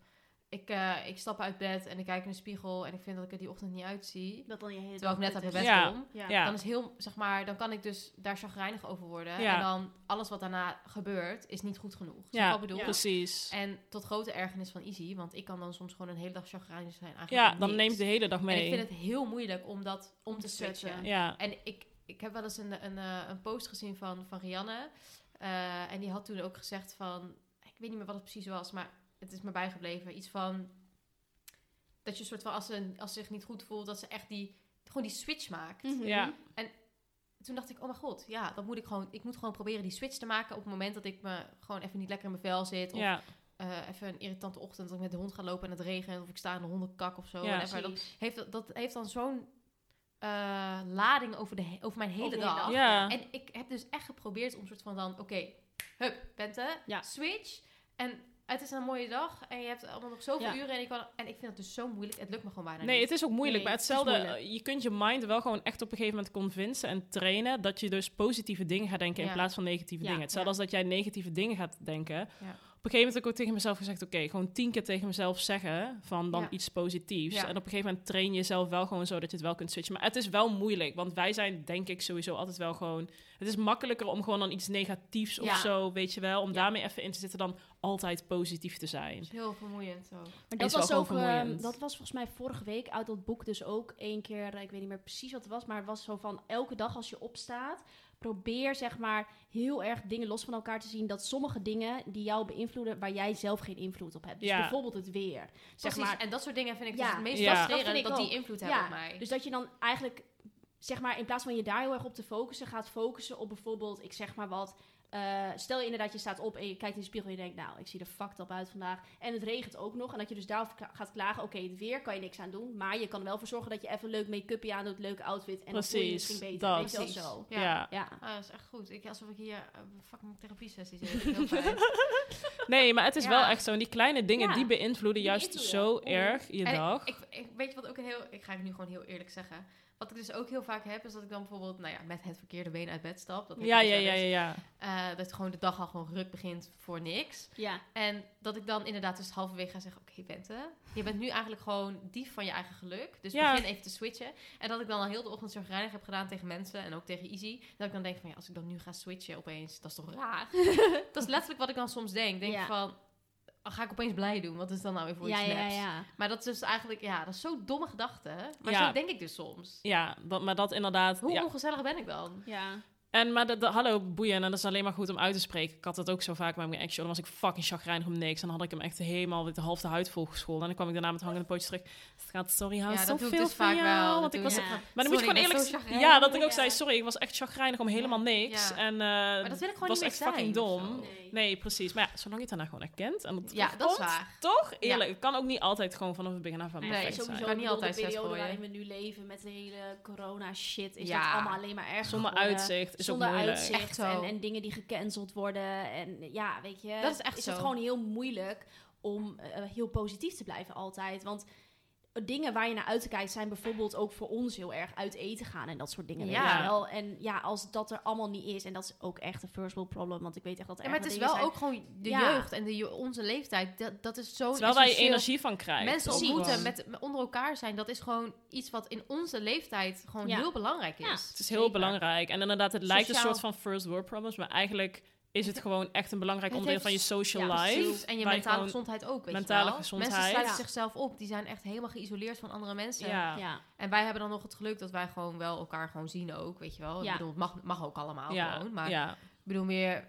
ik, eh, ik stap uit bed en ik kijk in de spiegel... en ik vind dat ik er die ochtend niet uitzie... Dat dan je hele terwijl ik net dag uit mijn bed is. Ja. kom... Ja. Ja. Dan is heel, zeg maar, dan kan ik dus daar chagrijnig over worden. Ja. En dan alles wat daarna gebeurt, is niet goed genoeg. Ja, wat ik bedoel? precies. En tot grote ergernis van Izzy, want ik kan dan soms gewoon een hele dag chagrijnig zijn. Eigenlijk Ja, dan niks. neemt de hele dag En mee. ik vind het heel moeilijk om dat om te te switchen. switchen. Ja, En ik, ik heb wel eens een, een, eh, een post gezien van, van Rianne. eh, en die had toen ook gezegd van... Ik weet niet meer wat het precies was, maar het is me bijgebleven. Iets van... Dat je soort van, als ze, als ze zich niet goed voelt, dat ze echt die, gewoon die switch maakt. Mhm. ja. Toen dacht ik, oh mijn god, ja, dat moet ik gewoon... Ik moet gewoon proberen die switch te maken op het moment dat ik me gewoon even niet lekker in mijn vel zit. Of ja. eh, even een irritante ochtend dat ik met de hond ga lopen en het regent. Of ik sta in de hondenkak of zo. Ja, whatever. dat, heeft, dat- dat heeft dan zo'n eh, lading over, de, over mijn hele Over dag. dag. Ja. En ik heb dus echt geprobeerd om soort van dan, oké, hup, Bente, Ja. switch. En het is een mooie dag en je hebt allemaal nog zoveel Ja. uren. En ik, kan, en ik vind het dus zo moeilijk. Het lukt me gewoon bijna Nee, niet. het is ook moeilijk. Nee, maar het hetzelfde, moeilijk. eh, je kunt je mind wel gewoon echt op een gegeven moment convincen en trainen dat je dus positieve dingen gaat denken in plaats van negatieve Ja, dingen. Hetzelfde als dat jij negatieve dingen gaat denken. Op een gegeven moment heb ik ook tegen mezelf gezegd, oké, gewoon tien keer tegen mezelf zeggen van dan Ja. iets positiefs. Ja. En op een gegeven moment train je jezelf wel gewoon zo dat je het wel kunt switchen. Maar het is wel moeilijk, want wij zijn denk ik sowieso altijd wel gewoon... Het is makkelijker om gewoon dan iets negatiefs Ja. of zo, weet je wel, om Ja. daarmee even in te zitten dan altijd positief te zijn. Is heel vermoeiend ook. Maar dat Is wel was ook, vermoeiend. ehm, dat was volgens mij vorige week uit dat boek dus ook één keer, eh, ik weet niet meer precies wat het was, maar het was zo van elke dag als je opstaat, probeer zeg maar heel erg dingen los van elkaar te zien. Dat sommige dingen die jou beïnvloeden, waar jij zelf geen invloed op hebt. Dus Ja. bijvoorbeeld het weer. Zeg Precies, maar, en dat soort dingen vind ik Ja. dus het meest Ja. frustrerend, Dat dat, die invloed Ja, hebben op mij. Dus dat je dan eigenlijk, zeg maar, in plaats van je daar heel erg op te focussen, gaat focussen op bijvoorbeeld, ik zeg maar wat. Eh, stel je inderdaad, je staat op en je kijkt in de spiegel en je denkt, nou, ik zie er fucked up uit vandaag. En het regent ook nog. En dat je dus daarover gaat klagen, oké, het weer kan je niks aan doen. Maar je kan er wel voor zorgen dat je even een leuk make-upje aan doet, leuke outfit. En dan voel je je Precies, misschien beter. dat. Weet je wel Precies. zo. Ja. ja. Ja. Ah, dat is echt goed. Ik, alsof ik hier uh, fucking therapie-sessie zit. [LAUGHS] Heel fijn. Nee, maar het is Ja. wel echt zo. En die kleine dingen, Ja. die beïnvloeden Die juist beïnvloeden. zo erg je En dag. Ik, ik, weet je wat ook een heel... Ik ga het nu gewoon heel eerlijk zeggen. Wat ik dus ook heel vaak heb, is dat ik dan bijvoorbeeld... Nou ja, met het verkeerde been uit bed stap. Dat ja, ja, dus ja, ja, ja. Eh, dat gewoon de dag al gewoon ruk begint voor niks. ja. En dat ik dan inderdaad dus halverwege ga zeggen... Oké, Bente, je bent nu eigenlijk gewoon dief van je eigen geluk. Dus Ja. begin even te switchen. En dat ik dan al heel de ochtend zorgreinig heb gedaan tegen mensen... en ook tegen Izzy. Dat ik dan denk van, ja, als ik dan nu ga switchen opeens... Dat is toch raar? [LAUGHS] dat is letterlijk wat ik dan soms denk. Denk Ja. van... Ga ik opeens blij doen? Wat is dan nou weer voor Ja, iets ja. Maar dat is dus eigenlijk, ja, dat is zo'n domme gedachte. Maar zo denk ik dus soms. Ja, dat, maar dat inderdaad. Hoe ongezellig ben ik dan? Ja. En maar de, de- hallo, boeien. En dat is alleen maar goed om uit te spreken. Ik had dat ook zo vaak met mijn ex-show. Dan was ik fucking chagrijnig om niks. En dan had ik hem echt helemaal met de halve huid volgescholden. En dan kwam ik daarna met hangende pootjes terug. Schat, sorry, hou Ja, dat doe ik zoveel dus van vaak jou. wel. Dat Want ik was. Ja. maar dan moet je Sorry, gewoon eerlijk zo. Ja, dat ik ook Ja. zei, sorry, ik was echt chagrijnig om helemaal niks. Ja. En eh Maar dat wil ik gewoon was niet echt fucking dom. zo. Nee. Nee, precies. Maar ja, zolang je het daarna gewoon erkent. En dat Ja, dat is waar. Toch? Eerlijk, het kan ook niet altijd gewoon vanaf het begin af aan Nee, perfect sowieso zijn. Kan niet altijd de periode waarin we nu leven met de hele corona shit is Ja. dat allemaal alleen maar erg Zonder uitzicht is zonder ook uitzicht Echt zo. en, en dingen die gecanceld worden en ja weet je Dat is echt is zo. het gewoon heel moeilijk om eh, heel positief te blijven altijd want dingen waar je naar uit te kijken zijn bijvoorbeeld ook voor ons heel erg uit eten gaan en dat soort dingen weet Ja. je wel en ja als dat er allemaal niet is en dat is ook echt een first world problem want ik weet echt dat er Ja, maar het is wel zijn. ook gewoon de Ja. jeugd en de, je- onze leeftijd. Dat, dat is zo Terwijl waar je energie van krijgt. Mensen ontmoeten, met, met- onder elkaar zijn, dat is gewoon iets wat in onze leeftijd gewoon Ja. heel belangrijk is. Ja. Het is heel Zeker. belangrijk. En inderdaad, het lijkt een soort van first world problems, maar eigenlijk is het gewoon echt een belangrijk Het onderdeel van je social ja, life. Precies. En je mentale gezondheid ook, weet mentale je wel. gezondheid. Mensen sluiten Ja. zichzelf op. Die zijn echt helemaal geïsoleerd van andere mensen. Ja. ja En wij hebben dan nog het geluk dat wij gewoon wel elkaar gewoon zien ook, weet je wel. Ja. Ik bedoel, het mag, mag ook allemaal Ja, gewoon. Maar ja. ik bedoel meer,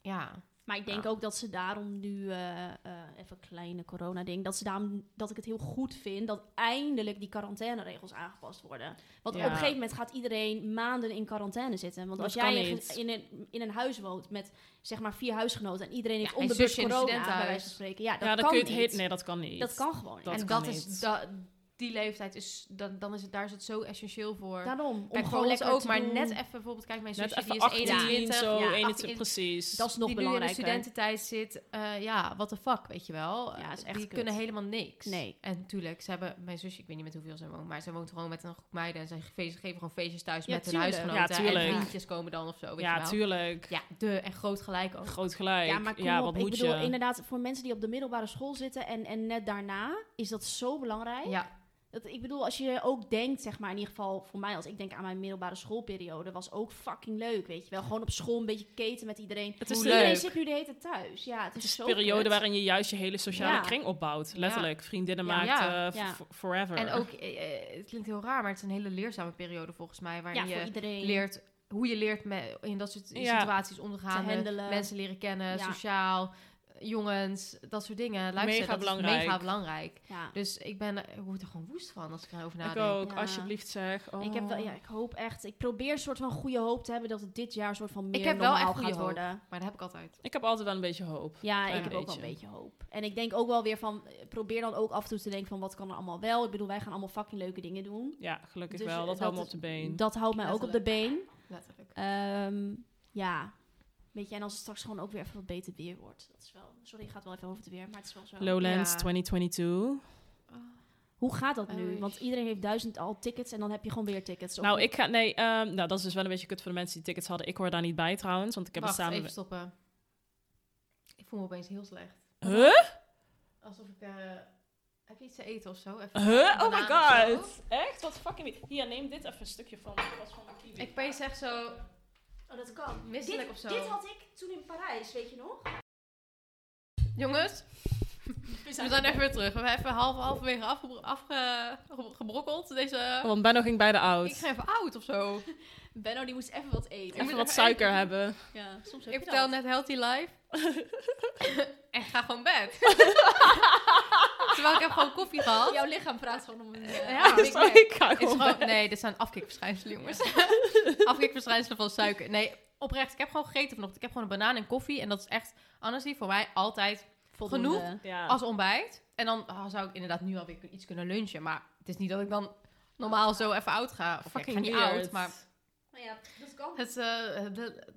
ja. Maar ik denk Ja. ook dat ze daarom nu, eh, eh, even een kleine corona-ding, dat ze daarom, dat ik het heel goed vind dat eindelijk die quarantaineregels aangepast worden. Want Ja. op een gegeven moment gaat iedereen maanden in quarantaine zitten. Want Dat als jij in, in, een, in een huis woont met zeg maar vier huisgenoten en iedereen heeft Ja, in een corona, bij wijze van spreken. Ja, dat ja, dan kan kun je het niet. Nee, dat kan niet. Dat kan gewoon niet. Dat en kan dat niet. is, da, die leeftijd is, dan, dan is het, daar is het zo essentieel voor. Daarom, om Kijk, gewoon lekker ook, te maar doen. net even bijvoorbeeld, kijk, mijn Net zusje die is 18, 21, zo, ja, 21, 18, precies. Dat is nog die nu in de belangrijker. studententijd zit, eh, ja, what the fuck, weet je wel. Ja, is echt die kut. kunnen helemaal niks. Nee. En natuurlijk, ze hebben, mijn zusje, ik weet niet met hoeveel ze woont, maar ze woont gewoon met een groep meiden en ze geven, geven gewoon feestjes thuis Ja, met hun tuurlijk. huisgenoten. Ja, tuurlijk. En vriendjes komen dan of zo, weet ja, je wel. tuurlijk. Ja, de, en groot gelijk ook. Groot gelijk. Ja, maar kom ja, op. wat ik moet bedoel, je? inderdaad, voor mensen die op de middelbare school zitten en, en net daarna, is dat zo belangrijk. Ja, Dat, ik bedoel, als je ook denkt, zeg maar, in ieder geval voor mij, als ik denk aan mijn middelbare schoolperiode, was ook fucking leuk, weet je wel. Gewoon op school een beetje keten met iedereen. Het is Hoe de, Iedereen leuk. zit nu de hele tijd thuis. Ja, het is, het is zo de periode kut. waarin je juist je hele sociale Ja. kring opbouwt. Letterlijk. Vriendinnen Ja. maakt Ja. eh, forever. en ook, eh, eh, het klinkt heel raar, maar het is een hele leerzame periode volgens mij, waarin je iedereen. leert hoe je leert met, in dat soort Ja. situaties om te gaan. Te handelen. Mensen leren kennen, Ja. sociaal, jongens, dat soort dingen. Luister, Mega dat belangrijk. is mega belangrijk. Ja. Dus ik ben, ik word er gewoon woest van als ik erover ik nadenk. ook, Ja. alsjeblieft zeg. Oh. Ik, heb wel, ja, ik hoop echt, ik probeer een soort van goede hoop te hebben dat het dit jaar een soort van meer heb wel normaal echt goede gaat hoop. worden. Maar dat heb ik altijd. Ik heb altijd wel een beetje hoop. Ja, ik heb ook wel een beetje. hoop. En ik denk ook wel weer van, eh, probeer dan ook af en toe te denken van wat kan er allemaal wel. Ik bedoel, wij gaan allemaal fucking leuke dingen doen. Ja, gelukkig Dus, wel. eh, Dat houdt me op de been. Dat houdt mij ook op de been. Letterlijk. Ehm, ja, weet je, en als het straks gewoon ook weer even wat beter weer wordt. Dat is wel, sorry, ik ga het wel even over het weer, maar het is wel zo. Lowlands Ja. Oh. 2022. Hoe gaat dat nu? Oei. Want iedereen heeft duizend al tickets en dan heb je gewoon weer tickets. Of Nou, ik ga... Nee, ehm, nou, dat is dus wel een beetje kut voor de mensen die tickets hadden. Ik hoor daar niet bij trouwens, want ik heb Wacht, het samen... even stoppen. Ik voel me opeens heel slecht. Huh? Alsof ik... eh, heb je iets te eten of zo? Even Huh? Oh my god. Echt? Wat fucking... Hier, neem dit even een stukje van. Van kiwi. Ik opeens echt zo Oh, dat kan. misselijk dit, of zo. dit had ik toen in Parijs, weet je nog? Jongens, [LAUGHS] we zijn even weer terug. We hebben even half, halverwege afgebro- afge- gebrokkeld. Deze... Want Benno ging bij de Ik oud. ga even oud of zo. [LAUGHS] Benno die moest even wat eten. Even wat suiker hebben. Ja, soms heb Ik je vertel dat. net healthy life. [LAUGHS] en ga gewoon bed. [LAUGHS] Terwijl ik heb gewoon koffie gehad. Jouw lichaam praat gewoon om een... eh, Ja, Sorry, Mac. ik ga gewoon gewoon, nee, dit zijn afkikverschijnselen, jongens. [LAUGHS] afkikverschijnselen van suiker. Nee, oprecht. Ik heb gewoon gegeten vanochtend. Ik heb gewoon een banaan en koffie. En dat is echt, honestly, voor mij altijd Voldoende. genoeg. Ja. als ontbijt. En dan ah, zou ik inderdaad nu alweer iets kunnen lunchen. Maar het is niet dat ik dan normaal zo even oud ga. Of ik ga Fucking niet weird. oud, maar Nou ja, dat kan. het... eh,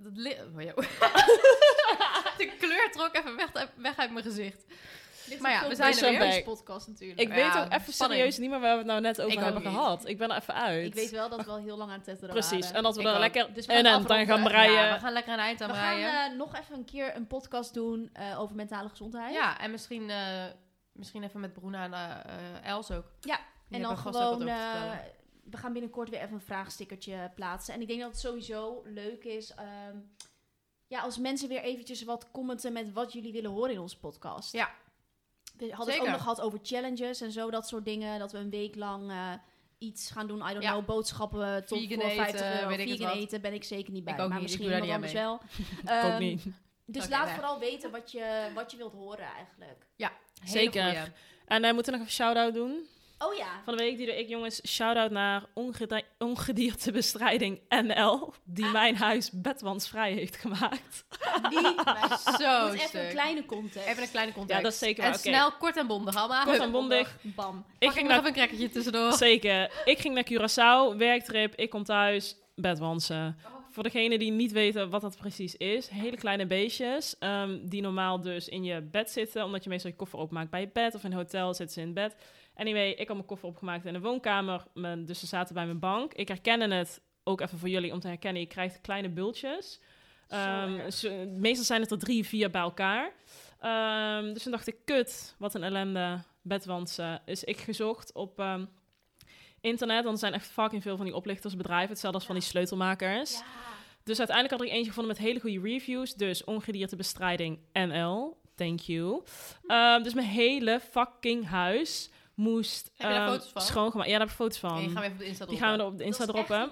het li- oh, [LAUGHS] de kleur trok even weg, weg uit mijn gezicht. Ligt Maar ja, we zijn er weer. deze podcast natuurlijk. Ik Ja, weet ook even spanning. serieus niet meer waar we het nou net over Ik hebben niet. gehad. Ik ben er even uit. Ik weet wel dat we al heel lang aan het tetteren Precies. waren. En dat we Ik er ook. lekker Dus we gaan en dan afronden. gaan Ja, breien. we gaan lekker een eind aan We gaan breien. eh, nog even een keer een podcast doen eh, over mentale gezondheid. ja, en misschien, eh, misschien even met Bruna en eh, eh, Els ook. Ja, Die en dan gewoon... eh, we gaan binnenkort weer even een vraagstickertje plaatsen. En ik denk dat het sowieso leuk is... ehm, ja, als mensen weer eventjes wat commenten met wat jullie willen horen in onze podcast. Ja. We hadden het ook nog gehad over challenges en zo, dat soort dingen. Dat we een week lang eh, iets gaan doen. I don't Ja. know, boodschappen tot Vegan voor 50 eten, euro. weet ik het Vegan eten ben ik zeker niet bij. Ik ook maar niet, misschien iemand anders wel. [LAUGHS] Ik ook Ehm, niet. Dus laat nee. vooral weten wat je, wat je wilt horen eigenlijk. Hele Zeker. goeie. En wij moeten nog even shout-out doen. Oh ja. Van de week doe ik, jongens, shout-out naar ongedi- Ongediertebestrijding NL. Die mijn huis bedwansvrij heeft gemaakt. [LAUGHS] Die, [LAUGHS] Zo Moet even stuk. een kleine context. Even een kleine context. Ja, dat is zeker En waar, oké. snel, kort en bondig allemaal. Kort en bondig. Bam. Ik ging nog even een crackertje tussendoor. Zeker. Ik ging naar Curaçao, werktrip. Ik kom thuis, bedwansen. Voor degenen die niet weten wat dat precies is. Hele kleine beestjes ehm, die normaal dus in je bed zitten. Omdat je meestal je koffer opmaakt bij je bed. Of in een hotel zitten ze in bed. Anyway, ik had mijn koffer opgemaakt in de woonkamer. Mijn- dus ze zaten bij mijn bank. Ik herkende het ook even voor jullie om te herkennen. Je krijgt kleine bultjes. Ehm, ze- meestal zijn het er drie, vier bij elkaar. Ehm, dus toen dacht ik, kut, wat een ellende, bedwansen. Dus ik gezocht op ehm, internet, want er zijn echt fucking veel van die oplichtersbedrijven. Hetzelfde als van die sleutelmakers. Ja. Dus uiteindelijk had ik eentje gevonden met hele goede reviews. Dus ongediertebestrijding NL, thank you. Ehm, dus mijn hele fucking huis moest Heb je daar ehm, foto's van? schoongemaakt. Ja, daar heb ik foto's van. Okay, die gaan we even op de Insta Die gaan we er op de Insta droppen.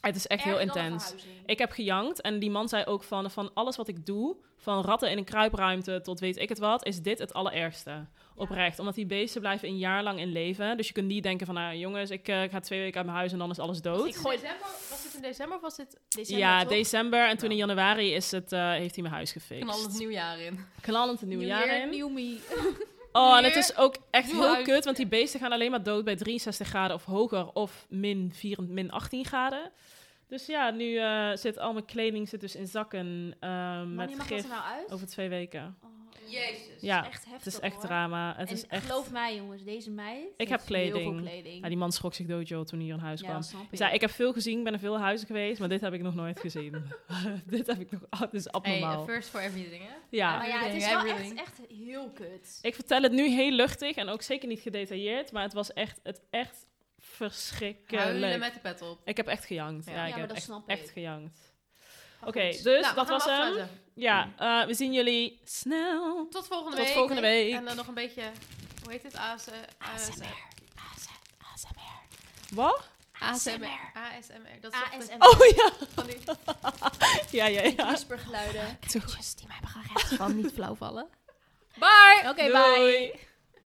Het is echt heel intens. Ik heb gejankt en die man zei ook van, van alles wat ik doe, van ratten in een kruipruimte tot weet ik het wat, is dit het allerergste. Oprecht. Omdat die beesten blijven een jaar lang in leven. Dus je kunt niet denken van, nou jongens, ik eh, ga twee weken uit mijn huis en dan is alles dood. Ik gooi december, was het in december of was dit December, ja, toch? december. En toen Ja. in januari is het, eh, heeft hij mijn huis gefixt. knallend nieuwjaar in? Knallend een nieuw New jaar year, in. new me. [LAUGHS] Oh, en het is ook echt heel kut, want die beesten gaan alleen maar dood bij 63 graden of hoger of min, 4, min 18 graden. Dus ja, nu eh, zit al mijn kleding zit dus in zakken eh, met gif nou uit? over twee weken. Oh, Jezus. Ja, echt heftig, het is echt hoor. drama. Het en is echt... geloof mij, jongens, deze meid heb heeft kleding. Heel veel kleding. Ja, die man schrok zich dood, joh, toen hij hier in huis Ja, kwam. ik. Ja, ik heb veel gezien, ben in veel huizen geweest, maar dit heb ik nog nooit gezien. [LAUGHS] dit heb ik nog... Oh, dit is Hey, abnormaal. a first for everything, hè? ja. maar ja, het is wel echt, heel kut. Ik vertel het nu heel luchtig en ook zeker niet gedetailleerd, maar het was echt, het echt verschrikkelijk. Huilen met de pet op. Ik heb echt gejankt. Ja. Ja, Ja, ik maar heb dat echt, snap echt ik. gejankt. Oké, dus Nou, dat was hem afsluiten. Ja, eh, we zien jullie snel. Tot volgende Tot week. volgende week. En dan nog een beetje, hoe heet het? AS, ASMR. Wat? ASMR. ASMR. Dat is ASMR. Oh ja. van die [LAUGHS] Ja, ja, ja. Whispergeluiden. die mij hebben gered van niet flauw vallen. Bye! Oké, bye!